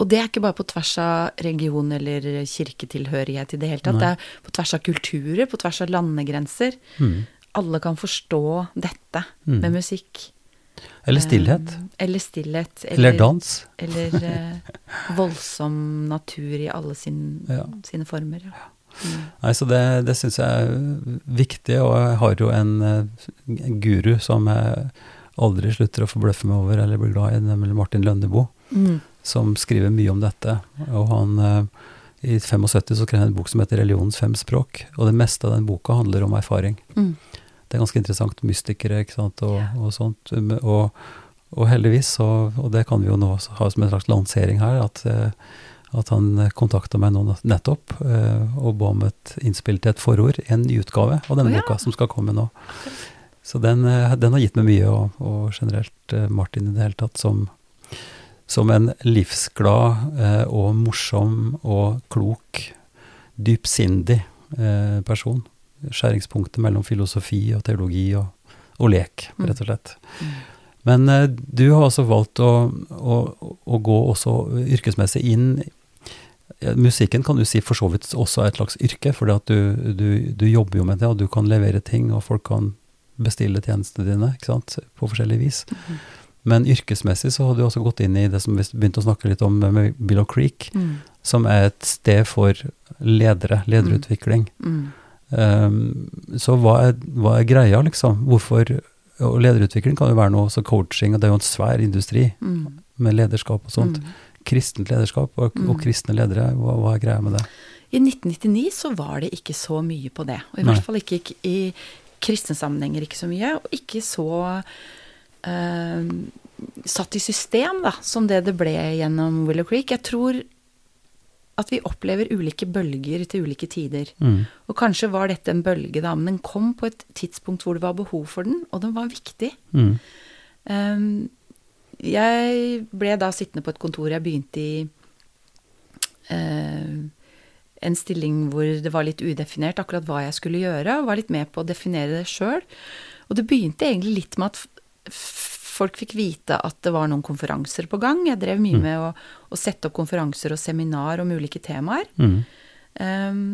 Og det er ikke bare på tvers av religion eller kirketilhørighet i det hele tatt. Nei. Det er på tvers av kulturer, på tvers av landegrenser. mm. Alle kan forstå dette Mm. med musikk. Eller stillhet. Um, Eller stillhet. Eller dans. Eller uh, voldsom natur i alle sin, Ja. sine former. Ja. Mm. Nei, så det, det syns jeg er viktig, og jeg har jo en, eh, en guru som jeg aldri slutter å forbløffe meg over eller blir glad i, nemlig Martin Lønneboe, Mm. Som skriver mye om dette. Og han eh, I 75 så skrev han en bok som heter 'Religionens fem språk', og det meste av den boka handler om erfaring. Mm. Det er ganske interessant. Mystikere, ikke sant, og, og sånt. Og, og heldigvis, så, og det kan vi jo nå ha som en slags lansering her, at, eh, at han kontakta meg nå nettopp eh, og ba om et innspill til et forord, en nyutgave av denne oh, ja. boka som skal komme nå. Så den, den har gitt meg mye, og, og generelt Martin i det hele tatt som, som en livsglad eh, og morsom og klok, dypsindig eh, person. Skjæringspunktet mellom filosofi og teologi og, og lek, Mm. rett og slett. Men eh, du har altså valgt å, å, å gå også yrkesmessig inn Musikken kan du si for så vidt også er et slags yrke, for du, du, du jobber jo med det, og du kan levere ting, og folk kan bestille tjenestene dine ikke sant, på forskjellig vis. Men yrkesmessig så hadde du også gått inn i det som vi begynte å snakke litt om med Billow Creek, Mm. som er et sted for ledere, lederutvikling. Mm. Um, så hva er, hva er greia, liksom? Hvorfor Og lederutvikling kan jo være noe, så coaching, og det er jo en svær industri Mm. med lederskap og sånt. Mm. Kristent lederskap og, og Mm. kristne ledere, hva, hva er greia med det? I 1999 så var det ikke så mye på det. Og i Nei. hvert fall ikke i- kristne sammenhenger ikke så mye. Og ikke så satt i system da, som det det ble gjennom Willow Creek. Jeg tror at vi opplever ulike bølger til ulike tider. Mm. Og kanskje var dette en bølge, da, men den kom på et tidspunkt hvor det var behov for den, og den var viktig. Mm. Ehm, jeg ble da sittende på et kontor. Jeg begynte i uh, en stilling hvor det var litt udefinert akkurat hva jeg skulle gjøre, og var litt med på å definere det sjøl. Og det begynte egentlig litt med at folk fikk vite at det var noen konferanser på gang. Jeg drev mye med å, å sette opp konferanser og seminar om ulike temaer. Mm. Um,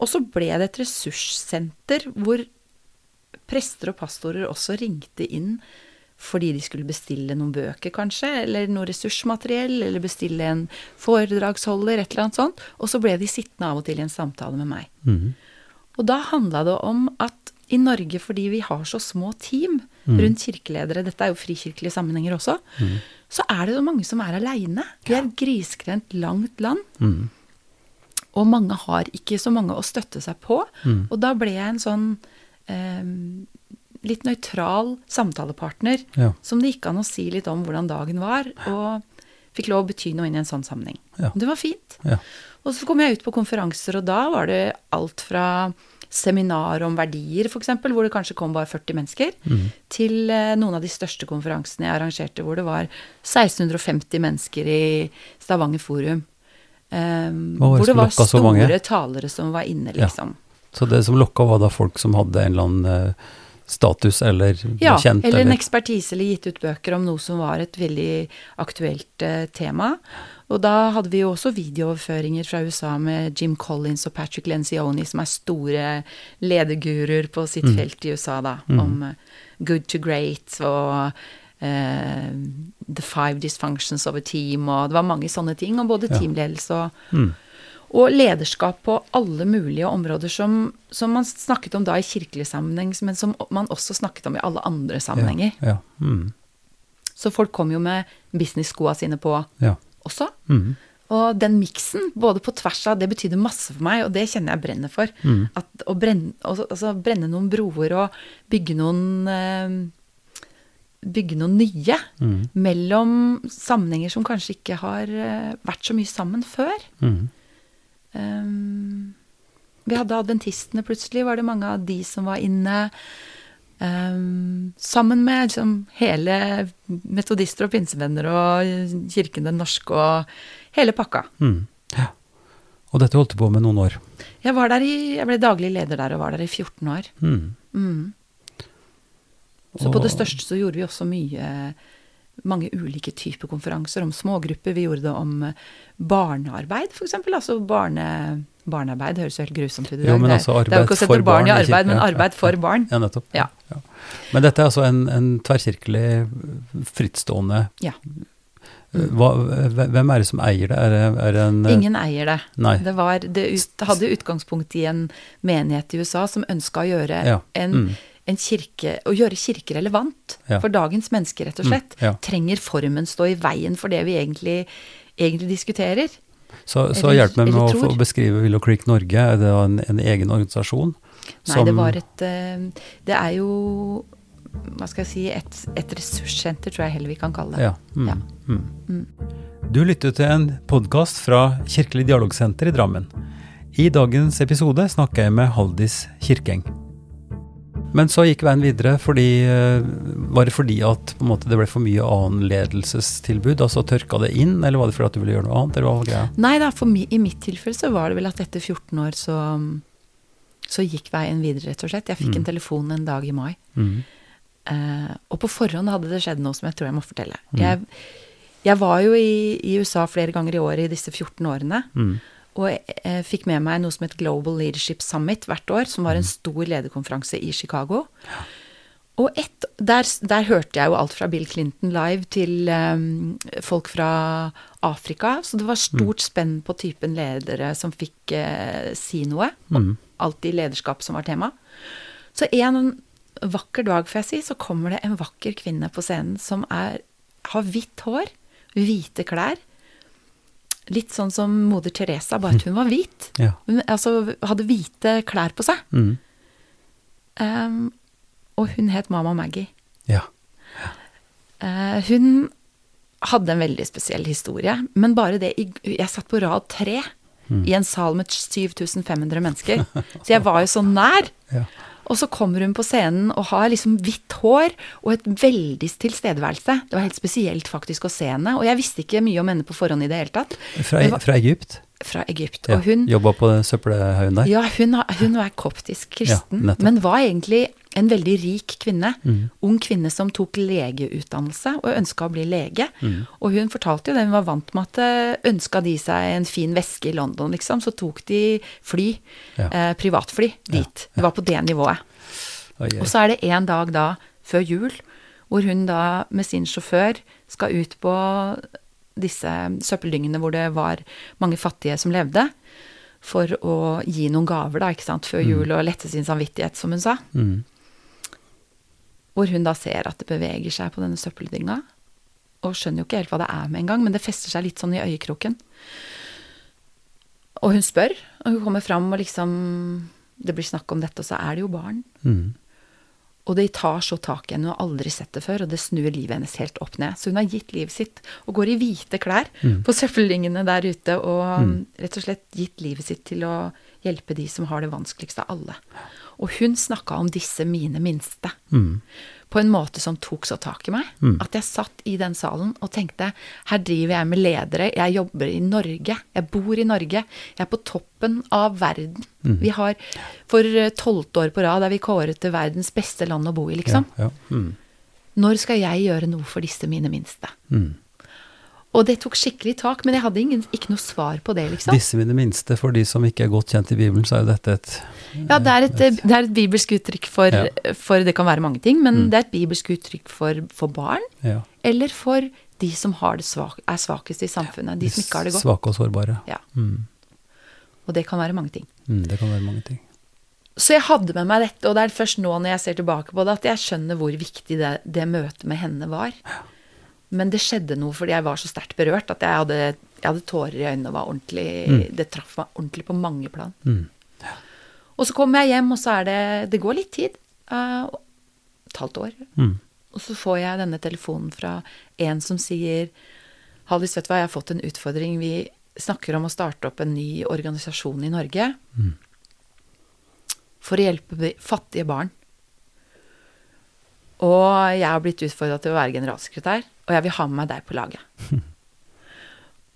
og så ble det et ressurssenter hvor prester og pastorer også ringte inn fordi de skulle bestille noen bøker, kanskje, eller noe ressursmateriell, eller bestille en foredragsholder, et eller annet sånt. Og så ble de sittende av og til i en samtale med meg. Mm. Og da handla det om at i Norge, fordi vi har så små team rundt kirkeledere, dette er jo frikirkelige sammenhenger også, så er det så mange som er aleine. Vi er et grisgrendt langt land. Mm. Og mange har ikke så mange å støtte seg på. Mm. Og da ble jeg en sånn eh, litt nøytral samtalepartner Ja. som det gikk an å si litt om hvordan dagen var, og fikk lov å bety noe inn i en sånn sammenheng. Ja. Det var fint. Ja. Og så kom jeg ut på konferanser, og da var det alt fra seminar om verdier, f.eks., hvor det kanskje kom bare 40 mennesker, Mm. til eh, noen av de største konferansene jeg arrangerte, hvor det var 1650 mennesker i Stavanger Forum. Um, hvor det var store talere som var inne, Ja. liksom. Så det som lokka, var da folk som hadde en eller annen eh, status, eller Ja, kjent, eller en ekspertise eller gitt ut bøker om noe som var et veldig aktuelt eh, tema. Og da hadde vi jo også videooverføringer fra USA med Jim Collins og Patrick Lencioni, som er store lederguruer på sitt Mm. felt i USA, da, om uh, good to great og uh, the five dysfunctions of a team, og det var mange sånne ting, og både Ja. teamledelse og Mm. Og lederskap på alle mulige områder som, som man snakket om da i kirkelig sammenheng, men som man også snakket om i alle andre sammenhenger. Ja. ja. Mm. Så folk kom jo med business-skoa sine på ja. også. Mm. Og den miksen, både på tvers av, det betydde masse for meg, og det kjenner jeg brenner for. Mm. At å brenne, altså, altså brenne noen broer og bygge noen eh, Bygge noen nye Mm. mellom sammenhenger som kanskje ikke har eh, vært så mye sammen før. Mm. Um, vi hadde adventistene plutselig, var det mange av de som var inne. Um, sammen med liksom, hele metodister og pinsevenner og Kirken den norske og hele pakka. Mm. Ja. Og dette holdt du på med noen år. Jeg, i, jeg ble daglig leder der og var der i 14 år. Mm. Mm. Så på det største så gjorde vi også mye mange ulike typer konferanser om smågrupper. Vi gjorde det om eh, barnearbeid, f.eks. Altså barne, barnearbeid høres jo helt grusomt ut i dag. Jo, men Det- arbeid det er jo ikke å sette barn i arbeid, men arbeid for barn. Ja, nettopp. Ja. Men dette er altså en, en tverrkirkelig, frittstående Ja. Hva, Hvem er det som eier det? Er det, er det en Ingen eier det. Nei. Det, var, det ut, hadde utgangspunkt i en menighet i USA som ønska å gjøre Ja. en, Mm. En kirke, å gjøre kirke relevant Ja. for dagens mennesker, rett og Mm, slett. ja. Trenger formen stå i veien for det vi egentlig, egentlig diskuterer? Så, så Eller- hjelp meg med å tror. få beskrive Willow Creek Norge. Er det en, en egen organisasjon? Nei, det var et eh, Det er jo hva skal jeg si, et, et ressurssenter, tror jeg heller vi kan kalle det. Ja. Mm, Ja. mm. Du lytter til en podkast fra Kirkelig dialogsenter i Drammen. I dagens episode snakker jeg med Haldis Kirkeng. Men så gikk veien videre fordi eh, Var det fordi at på en måte, det ble for mye anledelsestilbud? Altså tørka det inn, eller var det fordi at du ville gjøre noe annet? Eller hva var greia? Nei da, for mi, i mitt tilfelle så var det vel at etter 14 år så, så gikk veien videre, rett og slett. Jeg fikk en telefon en dag i mai. Mm. Uh, og på forhånd hadde det skjedd noe som jeg tror jeg må fortelle. Jeg, jeg var jo i, i USA flere ganger i året i disse 14 årene. Mm. Og jeg, eh, fikk med meg noe som het Global Leadership Summit hvert år, som var en stor lederkonferanse i Chicago. Og et, der, der hørte jeg jo alt fra Bill Clinton live til um, folk fra Afrika. Så det var stort spenn på typen ledere som fikk uh, si noe. Mm. Alltid lederskap som var tema. Så en vakker dag, får jeg si, så kommer det en vakker kvinne på scenen som er, har hvitt hår, hvite klær. Litt sånn som moder Teresa, bare at hun var hvit. Ja. Hun altså, hadde hvite klær på seg. Mm. Um, og hun het Mama Maggie. Ja. Eh, hun hadde en veldig spesiell historie, men bare det Jeg satt på rad tre i en sal med 7500 mennesker, så jeg var jo så nær. Ja. Og så kommer hun på scenen og har liksom hvitt hår og et veldig tilstedeværelse. Det var helt spesielt faktisk å se henne, og jeg visste ikke mye om henne på forhånd i det hele tatt. Fra, var fra Egypt? fra Egypt. Ja. Og hun, Jobba på søppelhaugen der? ja, hun, hun var koptisk kristen, Ja, men var egentlig en veldig rik kvinne. Ung kvinne som tok legeutdannelse og ønska å bli lege. Og hun fortalte jo det, hun var vant med at ønska de seg en fin veske i London, liksom, så tok de fly, Ja. eh, privatfly, dit. Det var på det nivået. Oh, yeah. Og så er det en dag da, før jul, hvor hun da med sin sjåfør skal ut på disse søppeldyngene hvor det var mange fattige som levde, for å gi noen gaver da, ikke sant, før jul og lette sin samvittighet, som hun sa. Mm. Hvor hun da ser at det beveger seg på denne søppeldynga, og skjønner jo ikke helt hva det er med en gang, men det fester seg litt sånn i øyekroken. Og hun spør, og hun kommer fram, og liksom Det blir snakk om dette, og så er det jo barn. Mm. Og det tar så tak i henne, hun har aldri sett det før, og det snur livet hennes helt opp ned. Så hun har gitt livet sitt, og går i hvite klær på søppeldyngene der ute, og rett og slett gitt livet sitt til å hjelpe de som har det vanskeligst av alle. Og hun snakka om disse mine minste, Mm. på en måte som tok så tak i meg, at jeg satt i den salen og tenkte, her driver jeg med ledere, jeg jobber i Norge, jeg bor i Norge, jeg er på toppen av verden. Vi har, for eh, tolvte år på rad er vi kåret til verdens beste land å bo i, liksom. Ja, ja. Mm. Når skal jeg gjøre noe for disse mine minste? Mm. Og det tok skikkelig tak, men jeg hadde ingen, ikke noe svar på det, liksom. Disse mine minste, for de som ikke er godt kjent i Bibelen, så er jo dette et Ja, det er et, det er et bibelsk uttrykk for, Ja. for Det kan være mange ting, men det er et bibelsk uttrykk for, for barn, ja, eller for de som har det svak, er svakest i samfunnet. De som ikke har det godt. Svake og sårbare. Ja. Mm. Og det kan være mange ting. Mm, det kan være mange ting. Så jeg hadde med meg dette, og det er først nå når jeg ser tilbake på det, at jeg skjønner hvor viktig det, det møtet med henne var. Men det skjedde noe fordi jeg var så sterkt berørt at jeg hadde, jeg hadde tårer i øynene og var ordentlig Det traff meg ordentlig på mange plan. Mm. Og så kommer jeg hjem, og så er det Det går litt tid. Uh, et halvt år. Mm. Og så får jeg denne telefonen fra en som sier Hallis, vet du hva, jeg har fått en utfordring. Vi snakker om å starte opp en ny organisasjon i Norge. For å hjelpe fattige barn. Og jeg har blitt utfordra til å være generalsekretær, og jeg vil ha med meg deg på laget.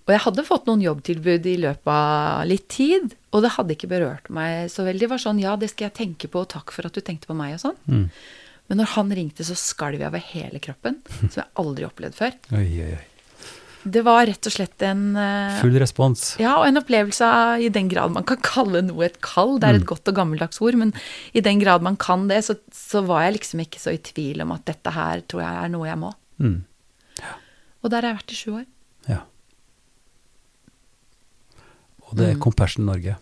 Og jeg hadde fått noen jobbtilbud i løpet av litt tid, og det hadde ikke berørt meg så veldig. Det var sånn, ja, det skal jeg tenke på, og takk for at du tenkte på meg og sånn. Mm. Men når han ringte, så skalv jeg over hele kroppen, som jeg aldri opplevd før. Oi, oi, oi. Det var rett og slett en eh, Full respons. ja, og en opplevelse av, i den grad man kan kalle noe et kall. Det er et godt og gammeldags ord, men i den grad man kan det, så, så var jeg liksom ikke så i tvil om at dette her tror jeg er noe jeg må. Mm. Og der har jeg vært i sju år. Ja. Og det er Mm. Compassion Norge.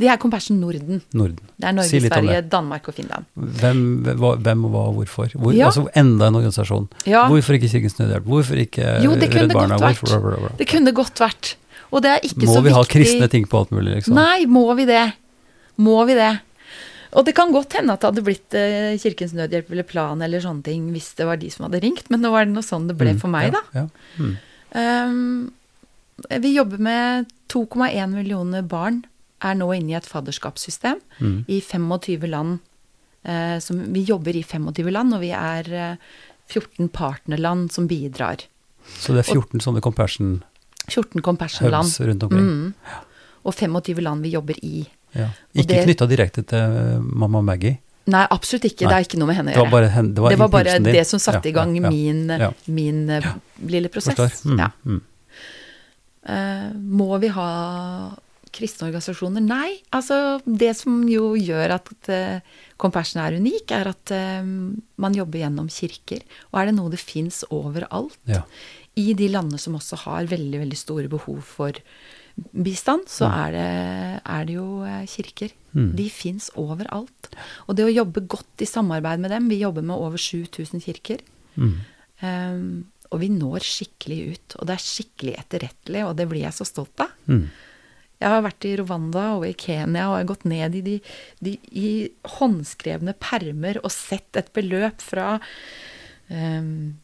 De er Compassion Norden. Norden. Det er Norge, Si Sverige, det. Danmark og Finland. Hvem, hvem og hva og hvorfor? Hvor, Ja. Altså enda en organisasjon. Ja. Hvorfor ikke Kirkens Nødhjelp? Hvorfor ikke Jo, det kunne Redd Barna? Hvorfor, bla, bla, bla. Det kunne godt vært. Og det er ikke Må så vi viktig ha kristne ting på alt mulig, liksom? Nei, må vi det? Må vi det? Og det kan godt hende at det hadde blitt eh, Kirkens Nødhjelp eller Plan eller sånne ting hvis det var de som hadde ringt, men nå var det noe sånn det ble Mm, for meg, ja, da. Mm. Um, vi jobber med 2,1 millioner barn er nå inne i et fadderskapssystem Mm. i 25 land. eh, som, vi jobber i 25 land, og vi er eh, 14 partnerland som bidrar. Så det er 14 sånne compassion 14 Compassion-land. rundt omkring. Mm. Og 25 land vi jobber i. Ja. Ikke knytta direkte til eh, mamma Maggie. Nei, absolutt ikke. Det er ikke noe med henne å Det var gjøre. bare, hen- det var det var bare det som satte Ja, i gang min, Ja. min eh, lille prosess. Mm, Ja. mm. Uh, må vi ha kristne organisasjoner? Nei. Altså, det som jo gjør at uh, Compassion er unik, er at uh, man jobber gjennom kirker. Og er det noe det fins overalt? Ja. I de landene som også har veldig, veldig store behov for bistand, så er, det, er det jo eh, kirker. Mm. De fins overalt. Og det å jobbe godt i samarbeid med dem Vi jobber med over 7000 kirker. Mm. Um, og vi når skikkelig ut. Og det er skikkelig etterrettelig, og det blir jeg så stolt av. Mm. Jeg har vært i Rwanda og i Kenya og jeg har gått ned i de, de i håndskrevne permer og sett et beløp fra um,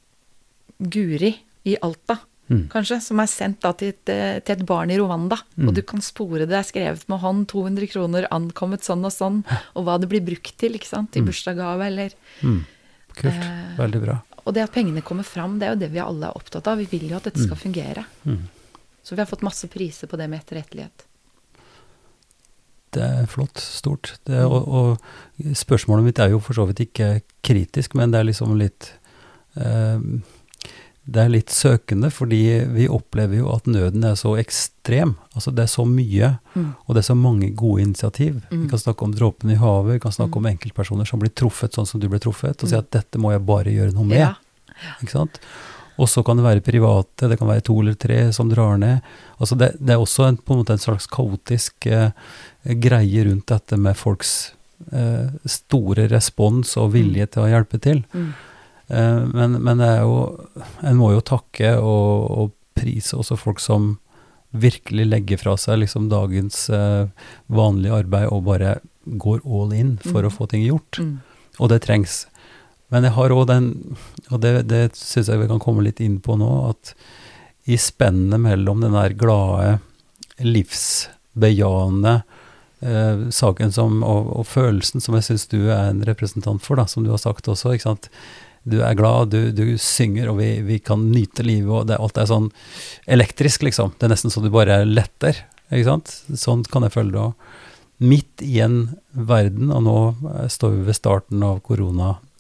Guri i Alta, Mm. kanskje, som er sendt da til et, eh, til et barn i Rwanda. Mm. Og du kan spore det er skrevet med hånd, 200 kroner, ankommet sånn og sånn, og hva det blir brukt til, ikke sant, i bursdagsgave eller Mm. Kult. Eh, Veldig bra. Og det at pengene kommer fram, det er jo det vi alle er opptatt av. Vi vil jo at dette skal fungere. Mm. Så vi har fått masse priser på det med etterrettelighet. Det er flott. Stort. Det, og, og spørsmålet mitt er jo for så vidt ikke kritisk, men det er liksom litt eh, Det er litt søkende, fordi vi opplever jo at nøden er så ekstrem. Altså det er så mye, Mm. og det er så mange gode initiativ. Mm. Vi kan snakke om dråpen i havet, vi kan snakke om enkeltpersoner som blir truffet sånn som du ble truffet, og si at dette må jeg bare gjøre noe med. Ja. Ikke sant? Og så kan det være private, det kan være to eller tre som drar ned. Altså det, det er også en, på en måte en slags kaotisk eh, greie rundt dette med folks eh, store respons og vilje til å hjelpe til. Mm. Eh, men, men det er jo En må jo takke og, og prise også folk som virkelig legger fra seg liksom dagens eh, vanlige arbeid og bare går all in for Mm. å få ting gjort. Mm. Og det trengs. Men jeg har òg den, og det, det syns jeg vi kan komme litt inn på nå, at i spennet mellom den der glade, livsbejaende eh, saken som, og, og følelsen som jeg syns du er en representant for, da, som du har sagt også, ikke sant. Du er glad, du, du synger, og vi, vi kan nyte livet, og det, alt er sånn elektrisk, liksom. Det er nesten så du bare letter, ikke sant. Sånn kan jeg føle det òg. Midt i en verden, og nå eh, står vi ved starten av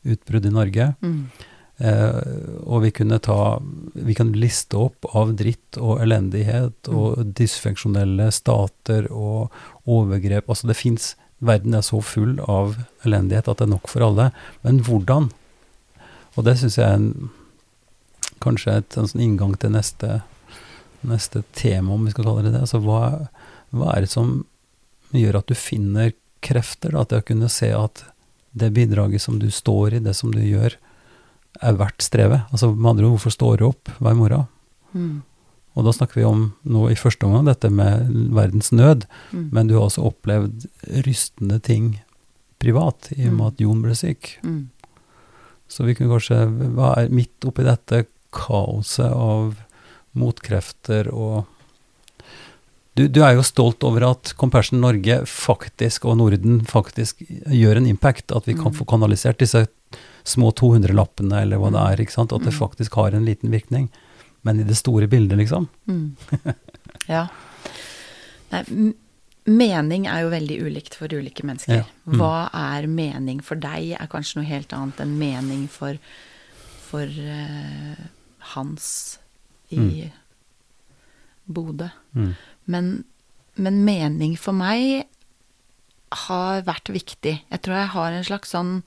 koronautbrudd i Norge, Mm. eh, og vi kunne ta Vi kan liste opp av dritt og elendighet og dysfunksjonelle stater og overgrep. Altså, det fins Verden er så full av elendighet at det er nok for alle. Men hvordan? Og det syns jeg er en, kanskje et, en sånn inngang til neste, neste tema, om vi skal kalle det det. Altså, hva, hva er det som gjør at du finner krefter da, til å kunne se at det bidraget som du står i, det som du gjør, er verdt strevet? Altså, med andre ord, hvorfor står du opp hver morgen? Mm. Og da snakker vi om nå i første omgang dette med verdens nød, Mm. men du har også opplevd rystende ting privat, i og Mm. med at Jon ble syk. Mm. Så vi kunne kanskje Hva er midt oppi dette kaoset av motkrefter og du, du er jo stolt over at Compassion Norge faktisk, og Norden faktisk, gjør en impact. At vi kan Mm. få kanalisert disse små 200-lappene, eller hva det Mm. er. ikke sant? At det Mm. faktisk har en liten virkning. Men i det store bildet, liksom. Mm. Ja. Nei, mening er jo veldig ulikt for ulike mennesker. Ja. Mm. Hva er mening for deg, er kanskje noe helt annet enn mening for, for uh, Hans i Mm. Bodø. Mm. Men, men mening for meg har vært viktig. Jeg tror jeg har en slags sånn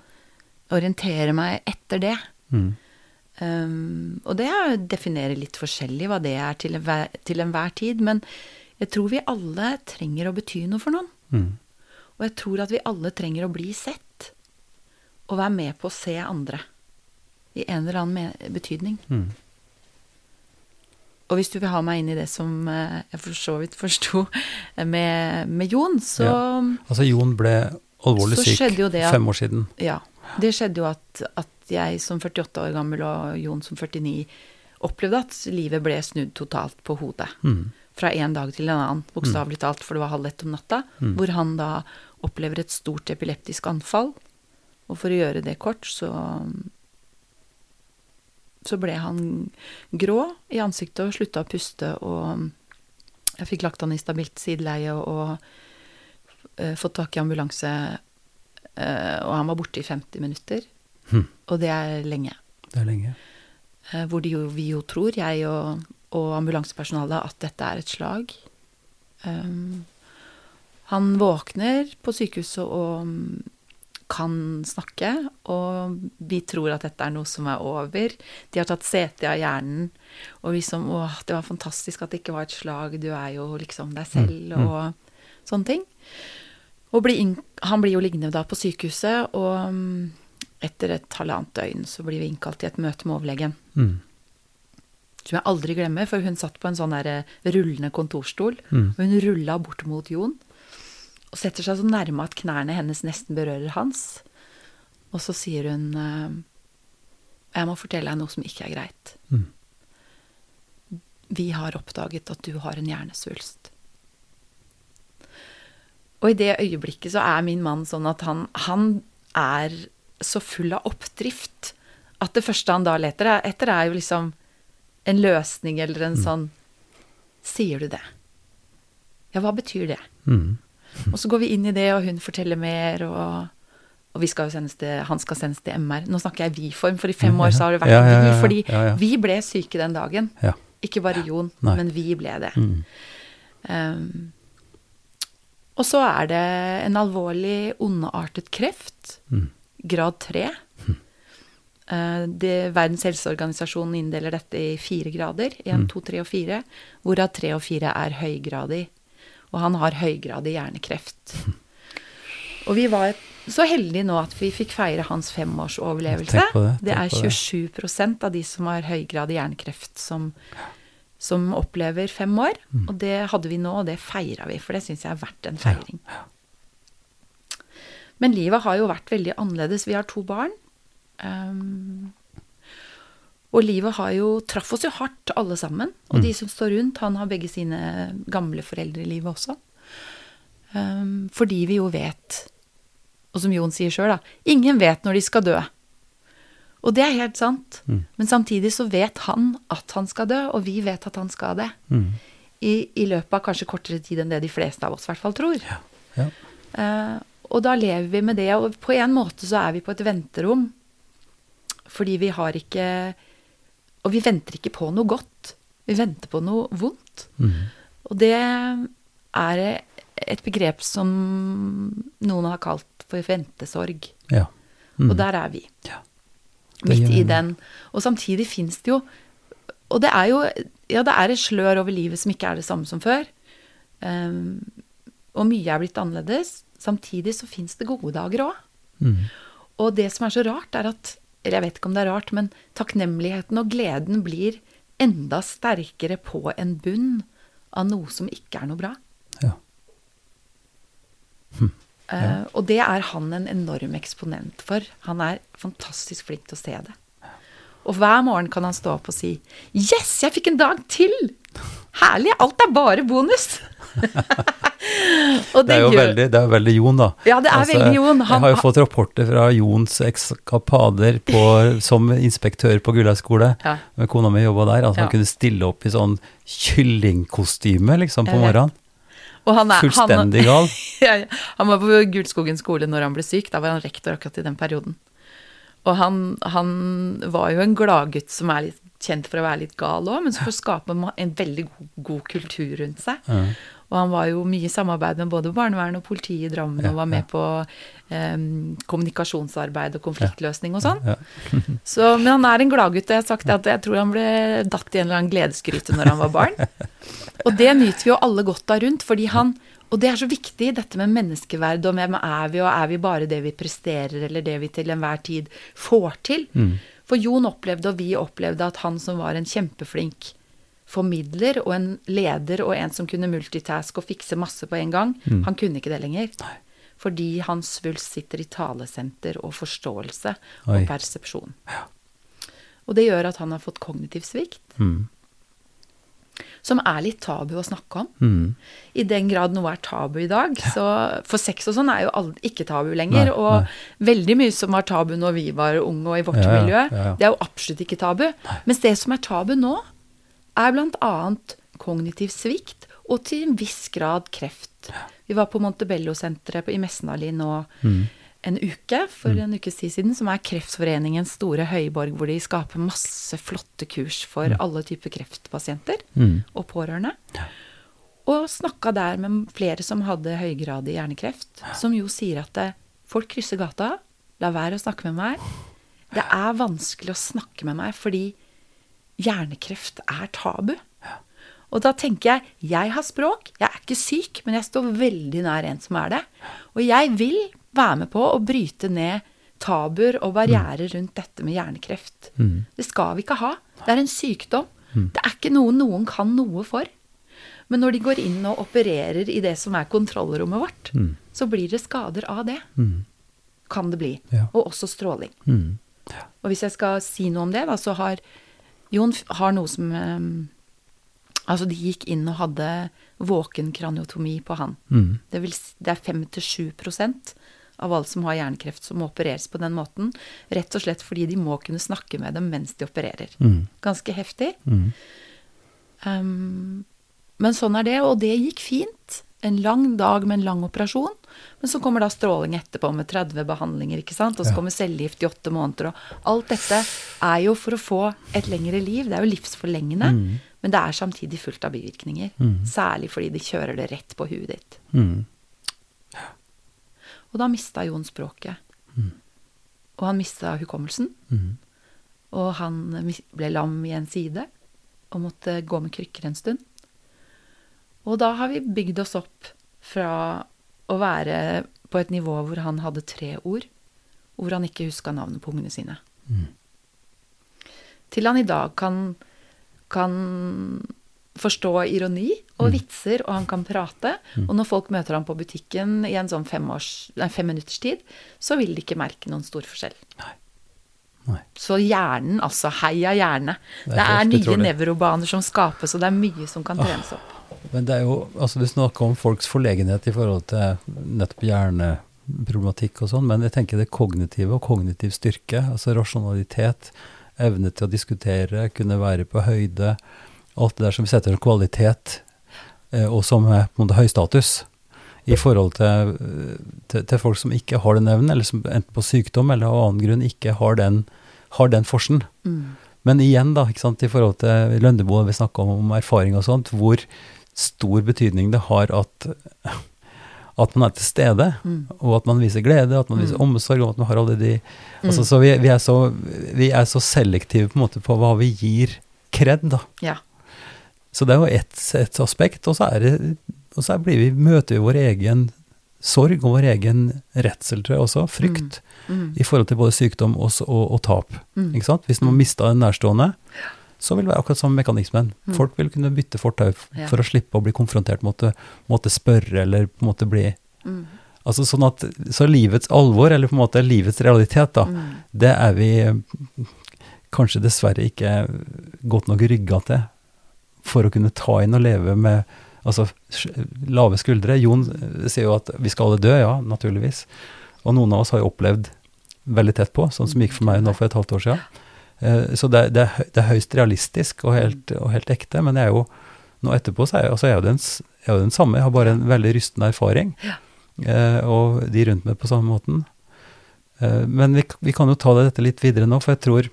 Orientere meg etter det. Mm. Um, og det er å definere litt forskjellig hva det er til enhver, til enhver tid, men jeg tror vi alle trenger å bety noe for noen. Mm. Og jeg tror at vi alle trenger å bli sett. Og være med på å se andre. I en eller annen betydning. Mm. Og hvis du vil ha meg inn i det som eh, jeg for så vidt forsto med, med Jon, så Altså, Jon ble alvorlig syk at- fem år siden. Ja. Det skjedde jo at, at jeg som 48 år gammel og Jon som 49 opplevde at livet ble snudd totalt på hodet. Mm. Fra en dag til en annen, bokstavelig talt, for det var halv ett om natta. Hvor han da opplever et stort epileptisk anfall. Og for å gjøre det kort, så så ble han grå i ansiktet og slutta å puste, og jeg fikk lagt han i stabilt sideleie og eh, fått tak i ambulanse, eh, og han var borte i 50 minutter. Hm. Og det er lenge. Det er lenge. Eh, hvor jo, vi jo tror, jeg og, og ambulansepersonalet, at dette er et slag. Um, han våkner på sykehuset og mm, kan snakke, og vi tror at dette er noe som er over. De har tatt sete av hjernen, og vi som Å, det var fantastisk at det ikke var et slag, du er jo liksom deg selv, og sånne ting. Og bli inn, han blir jo liggende da på sykehuset, og mm, etter et halvannet døgn så blir vi innkalt til et møte med overlegen. Mm. Som jeg aldri glemmer, for hun satt på en sånn der eh, rullende kontorstol. Mm. Og hun rulla bort mot Jon. Og setter seg så nærme at knærne hennes nesten berører hans. Og så sier hun eh, Jeg må fortelle deg noe som ikke er greit. Mm. Vi har oppdaget at du har en hjernesvulst. Og i det øyeblikket så er min mann sånn at han, han er så full av oppdrift at det første han da leter etter, er jo liksom en løsning eller en sånn Sier du det? Ja, hva betyr det? Mm. Og så går vi inn i det, og hun forteller mer, og, og vi skal til, han skal sendes til MR. Nå snakker jeg vi-form, for i fem år så har det vært Ja, vi, fordi vi ble syke den dagen. Ikke bare Jon, men vi ble det. Mm. Um, og så er det en alvorlig ondartet kreft, Mm. grad 3. Eh, det, Verdens helseorganisasjon inndeler dette i fire grader. 1, 2, 3 og 4. Hvorav 3 og 4 er høygradig. Og han har høygradig hjernekreft. Og vi var så heldige nå at vi fikk feire hans femårsoverlevelse. Det, det er på det. 27 av de som har høygradig hjernekreft, som, som opplever fem år. Mm. Og det hadde vi nå, og det feira vi, for det syns jeg er verdt en feiring. Men livet har jo vært veldig annerledes. Vi har to barn. Um, og livet har jo traff oss jo hardt, alle sammen. Og Mm. de som står rundt. Han har begge sine gamle foreldre i livet også. Um, fordi vi jo vet, og som Jon sier sjøl, da, ingen vet når de skal dø. Og det er helt sant. Mm. Men samtidig så vet han at han skal dø, og vi vet at han skal det. Mm. I, I løpet av kanskje kortere tid enn det de fleste av oss i hvert fall tror. Ja. Eh, og da lever vi med det, og på en måte så er vi på et venterom. Fordi vi har ikke Og vi venter ikke på noe godt. Vi venter på noe vondt. Mm. Og det er et begrep som noen har kalt for ventesorg. Ja. Mm. Og der er vi. Ja. Midt i den. Og samtidig fins det jo Og det er jo Ja, det er et slør over livet som ikke er det samme som før. Um, og mye er blitt annerledes. Samtidig så fins det gode dager òg. Mm. Og det som er så rart, er at jeg vet ikke om det er rart, men takknemligheten og gleden blir enda sterkere på en bunn av noe som ikke er noe bra. Ja. Eh, og det er han en enorm eksponent for. Han er fantastisk flink til å se det. Og hver morgen kan han stå opp og si 'Yes, jeg fikk en dag til!' Herlig! Alt er bare bonus! og Det er jo gjør- veldig, det er veldig Jon, da. Altså, Ja, det er veldig Jon. Han- jeg har jo fått rapporter fra Jons ekskapader på, som inspektør på Gullhaug skole. Ja. Men Kona mi jobba der. Altså Ja. Han kunne stille opp i sånn kyllingkostyme liksom, på morgenen. Og han er, Fullstendig gal. Ja, ja. han var på Gulskogen skole når han ble syk. Da var han rektor akkurat i den perioden. Og han, han var jo en gladgutt som er litt kjent for å være litt gal òg, men for å skape en, veldig god, god kultur rundt seg. Ja. Og han var jo mye i samarbeid med både barnevern og politi i Drammen, Ja, og var ja. med på um, kommunikasjonsarbeid og konfliktløsning og sånn. Ja. Så, men han er en gladgutt. og Jeg har sagt at jeg tror han ble datt i en eller annen gledesgryte når han var barn. Og det nyter vi jo alle godt av rundt, fordi han Og det er så viktig, dette med menneskeverd, og hvem er vi, og er vi bare det vi presterer, eller det vi til enhver tid får til? For Jon opplevde, og vi opplevde, at han som var en kjempeflink formidler og en leder og en som kunne multitaske og fikse masse på en gang, han kunne ikke det lenger. Fordi hans svulst sitter i talesenter og forståelse Oi. og persepsjon. Og det gjør at han har fått kognitiv svikt, Mm. Som er litt tabu å snakke om. Mm. I den grad noe er tabu i dag. Så for sex og sånn er jo ikke tabu lenger. Nei, og nei. veldig mye som var tabu når vi var unge og i vårt Ja, miljø, ja, ja. det er jo absolutt ikke tabu. Mens det som er tabu nå, er bl.a. kognitiv svikt og til en viss grad kreft. Vi var på Montebello-senteret i Messenali nå Mm. En uke, for en ukes tid siden, som er Kreftforeningens store høyborg, hvor de skaper masse flotte kurs for alle typer kreftpasienter Mm. og pårørende. Og snakka der med flere som hadde høygradig hjernekreft, som jo sier at det, folk krysser gata, la være å snakke med meg. Det er vanskelig å snakke med meg fordi hjernekreft er tabu. Og da tenker jeg, jeg har språk, jeg er ikke syk, men jeg står veldig nær en som er det. Og jeg vil være med på å bryte ned tabuer og barrierer rundt dette med hjernekreft. Det skal vi ikke ha. Det er en sykdom. Det er ikke noe noen kan noe for. Men når de går inn og opererer i det som er kontrollrommet vårt, så blir det skader av det. Kan det bli. Ja. Og også stråling. Mm. Og hvis jeg skal si noe om det, da, så har Jon har noe som eh, Altså, de gikk inn og hadde våkenkraniotomi på han. Mm. Det, vil, det er 5-7 av alle som har hjernekreft, som må opereres på den måten. Rett og slett fordi de må kunne snakke med dem mens de opererer. Mm. Ganske heftig. Mm. Um, men sånn er det, og det gikk fint. En lang dag med en lang operasjon. Men så kommer da stråling etterpå med 30 behandlinger, ikke sant. Og så Ja. kommer cellegift i åtte måneder. Og alt dette er jo for å få et lengre liv. Det er jo livsforlengende. Men det er samtidig fullt av bivirkninger. Særlig fordi de kjører det rett på huet ditt. Mm. Og da mista Jon språket. Og han mista hukommelsen. Mm. Og han ble lam i en side og måtte gå med krykker en stund. Og da har vi bygd oss opp fra å være på et nivå hvor han hadde tre ord, hvor han ikke huska navnet på ungene sine. Til han i dag kan, kan forstå ironi og vitser, og han kan prate. Og når folk møter ham på butikken i en sånn fem, års, nei, fem minutters tid, så vil de ikke merke noen stor forskjell. Nei. Så hjernen, altså heia hjerne. Det er Det er, nye nevrobaner som skapes, og det er mye som kan trenes opp. Men det er jo, altså du snakker om folks forlegenhet i forhold til nettopp hjerneproblematikk og sånn, men jeg tenker det kognitive og kognitiv styrke, altså rasjonalitet, evne til å diskutere, kunne være på høyde, alt det der som vi setter som kvalitet, eh, og som er på en måte høy status, i forhold til, til, til folk som ikke har den evnen, eller som enten på sykdom eller av annen grunn ikke har den, har den forsen. Men igjen, da, sant, i forhold til Løndebo, vi snakka om, om erfaring og sånt, hvor stor betydning det har at, at man er til stede, og at man viser glede, at man viser omsorg, og at man har alle de altså, Så vi, vi, er så, vi er så selektive på en måte på hva vi gir kred, da. Ja. Så det er jo ett et aspekt, og så, det, og så blir vi, møter vi vår egen sorg og vår egen redsel, tror jeg også, frykt, i forhold til både sykdom og, og, og tap. Ikke sant? Hvis man mista en nærstående, så vil det være akkurat samme mekanismen. Folk vil kunne bytte fortau Ja. for å slippe å bli konfrontert, måtte, måtte spørre eller på en måte bli Altså sånn at, Så livets alvor, eller på en måte livets realitet, da, det er vi kanskje dessverre ikke godt nok rygga til for å kunne ta inn og leve med altså, lave skuldre. Jon eh, sier jo at vi skal alle dø, ja, naturligvis. Og noen av oss har jo opplevd veldig tett på, sånn som gikk for meg nå for et halvt år siden. Eh, Så det, det, er det er høyst realistisk og helt, og helt ekte, men jeg er jo nå etterpå så er jeg, altså jeg er jo den, jeg er jo den samme, jeg har bare en veldig rystende erfaring. Ja. og de rundt meg på samme måten. Eh, men vi, vi kan jo ta dette litt videre nå, for jeg tror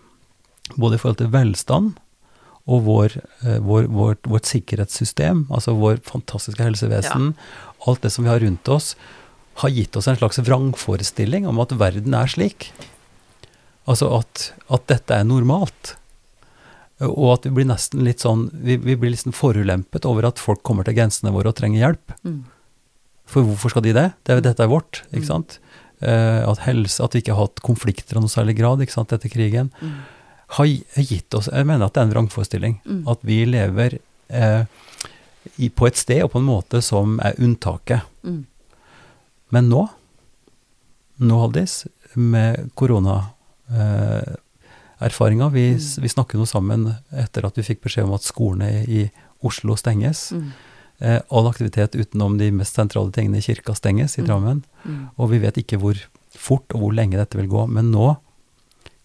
både i forhold til velstand og vår, eh, vår, vårt, vårt sikkerhetssystem, altså vår fantastiske helsevesen, alt det som vi har rundt oss, har gitt oss en slags vrangforestilling om at verden er slik. Altså at, at dette er normalt. Og at vi blir nesten litt sånn Vi, vi blir liksom forulempet over at folk kommer til grensene våre og trenger hjelp. Mm. For hvorfor skal de det? det er, dette er vårt, ikke sant? Eh, at, helse, at vi ikke har hatt konflikter av noe særlig grad sant, etter krigen, Mm. Har gitt oss Jeg mener at det er en vrangforestilling. Mm. At vi lever eh, i, på et sted og på en måte som er unntaket. Mm. Men nå, nå Haldis, med koronaerfaringa vi, Mm. vi snakker nå sammen etter at vi fikk beskjed om at skolene i Oslo stenges. Mm. Eh, all aktivitet utenom de mest sentrale tingene i kirka stenges i Mm. Drammen. Mm. Og vi vet ikke hvor fort og hvor lenge dette vil gå. Men nå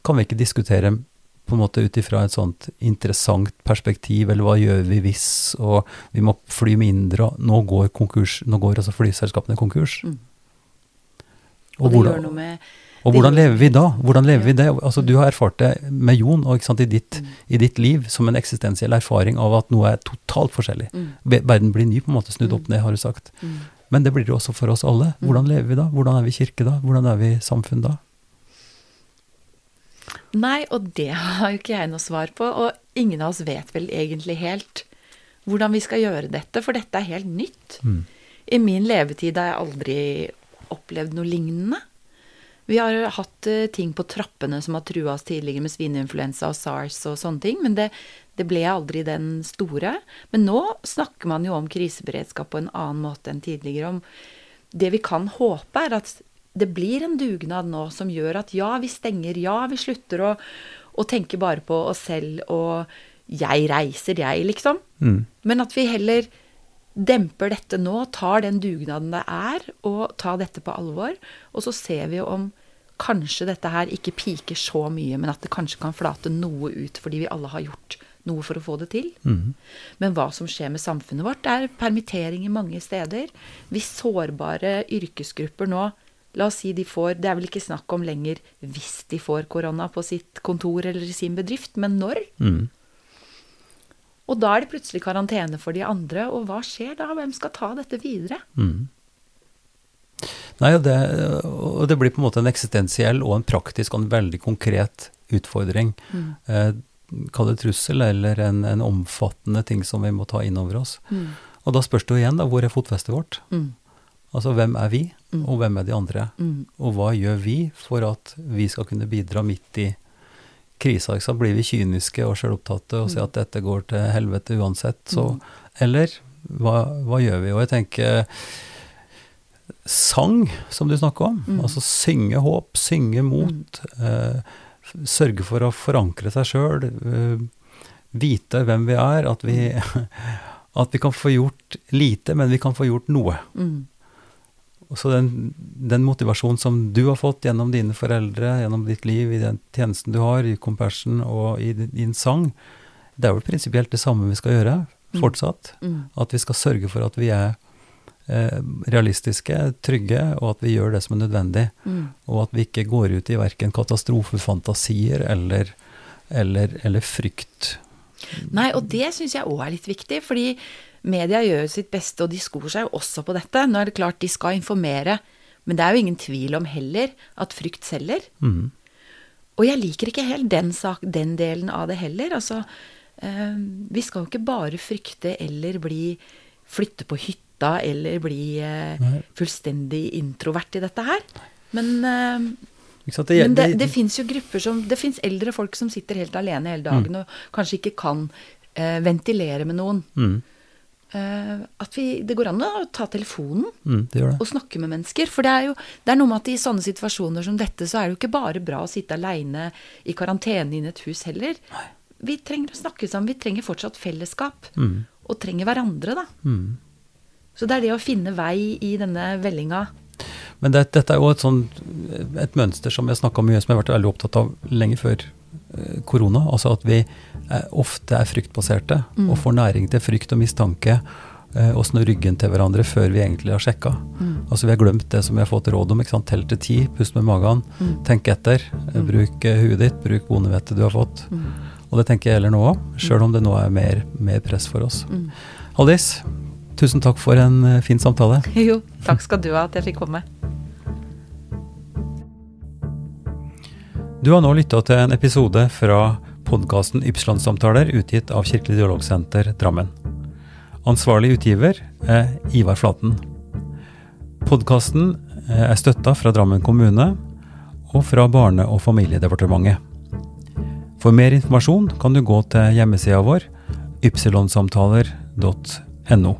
kan vi ikke diskutere på en måte ut ifra et sånt interessant perspektiv, eller hva gjør vi hvis, og vi må fly mindre, og nå går, konkurs, nå går altså flyselskapene konkurs. Mm. Og, Og hvordan, med og hvordan lever vi da? Hvordan lever Ja. vi det? Altså, du har erfart det med Jon og sant, i, ditt, Mm. i ditt liv som en eksistensiell erfaring av at noe er totalt forskjellig. Mm. Verden blir ny, på en måte, snudd Mm. opp ned, har du sagt. Mm. Men det blir det også for oss alle. Mm. Hvordan lever vi da? Hvordan er vi kirke da? Hvordan er vi samfunn da? Nei, og det har jo ikke jeg noe svar på, og ingen av oss vet vel egentlig helt hvordan vi skal gjøre dette, for dette er helt nytt. Mm. I min levetid har jeg aldri opplevd noe lignende. Vi har hatt eh, ting på trappene som har trua oss tidligere med svineinfluensa og SARS og sånne ting, men det, det ble aldri den store. Men nå snakker man jo om kriseberedskap på en annen måte enn tidligere. Om det vi kan håpe, er at det blir en dugnad nå som gjør at ja, vi stenger, ja, vi slutter å, å tenke bare på oss selv og jeg reiser, jeg, liksom. Mm. Men at vi heller demper dette nå, tar den dugnaden det er, og tar dette på alvor. Og så ser vi om kanskje dette her ikke piker så mye, men at det kanskje kan flate noe ut fordi vi alle har gjort noe for å få det til. Mm. Men hva som skjer med samfunnet vårt, er permitteringer mange steder. Hvis sårbare yrkesgrupper nå La oss si de får Det er vel ikke snakk om lenger hvis de får korona på sitt kontor eller i sin bedrift, men når. Mm. Og da er det plutselig karantene for de andre, og hva skjer da? Hvem skal ta dette videre? Mm. Nei, og det, og det blir på en måte en eksistensiell og en praktisk og en veldig konkret utfordring. Mm. Eh, Kall det trussel, eller en, en omfattende ting som vi må ta inn over oss. Mm. Og da spørs det jo igjen, da, hvor er fotfestet vårt? Mm. Altså hvem er vi, Mm. og hvem er de andre? Mm. Og hva gjør vi for at vi skal kunne bidra midt i krisa? Ikke? Blir vi kyniske og sjølopptatte og sier at dette går til helvete uansett, så Mm. Eller hva, hva gjør vi? Og jeg tenker sang, som du snakker om. Mm. Altså synge håp, synge mot. eh, sørge for å forankre seg sjøl. vite hvem vi er. At vi, at vi kan få gjort lite, men vi kan få gjort noe. Mm. Så den, den motivasjonen som du har fått gjennom dine foreldre, gjennom ditt liv, i den tjenesten du har, i Compassion og i din, sang, det er vel prinsipielt det samme vi skal gjøre Mm. fortsatt. Mm. At vi skal sørge for at vi er eh, realistiske, trygge, og at vi gjør det som er nødvendig. Mm. Og at vi ikke går ut i verken katastrofefantasier eller, eller, eller frykt. Nei, og det syns jeg òg er litt viktig, fordi media gjør jo sitt beste, og de skor seg jo også på dette. Nå er det klart de skal informere, men det er jo ingen tvil om heller at frykt selger. Mm. Og jeg liker ikke helt den, sak, den delen av det heller. Altså, eh, vi skal jo ikke bare frykte eller bli flytte på hytta eller bli eh, fullstendig introvert i dette her. Men, eh, sant? Det, men det, det- det fins jo grupper som Det fins eldre folk som sitter helt alene hele dagen og kanskje ikke kan eh, ventilere med noen. mm, at vi, det går an å ta telefonen mm, det det. og snakke med mennesker. For det er jo det er noe med at i sånne situasjoner som dette, så er det jo ikke bare bra å sitte aleine i karantene inne i et hus heller. Vi trenger å snakke sammen. Vi trenger fortsatt fellesskap. Mm, Og trenger hverandre, da. mm. Så det er det å finne vei i denne vellinga. Men det, dette er jo et, sånt, et mønster som jeg snakka mye, som jeg har vært veldig opptatt av lenge før eh, korona. Altså at vi er, ofte er fryktbaserte Mm. og får næring til frykt og mistanke. eh, Og snur ryggen til hverandre før vi egentlig har sjekka. Mm. Altså Vi har glemt det som vi har fått råd om. ikke sant? Tell til ti, pust med magen, Mm. tenk etter. eh, Bruk eh, huet ditt, bruk bondevettet du har fått. Mm. Og det tenker jeg gjelder nå òg, sjøl om det nå er mer, mer press for oss. Mm. Haldis, tusen takk for en eh, fin samtale. Jo, takk skal du ha at jeg fikk komme. Du har nå lytta til en episode fra podkasten Ypsilon-samtaler utgitt av Kirkelig dialogsenter Drammen. Ansvarlig utgiver er Ivar Flaten. Podkasten er støtta fra Drammen kommune og fra Barne- og familiedepartementet. For mer informasjon kan du gå til hjemmesida vår ypsilonsamtaler.no.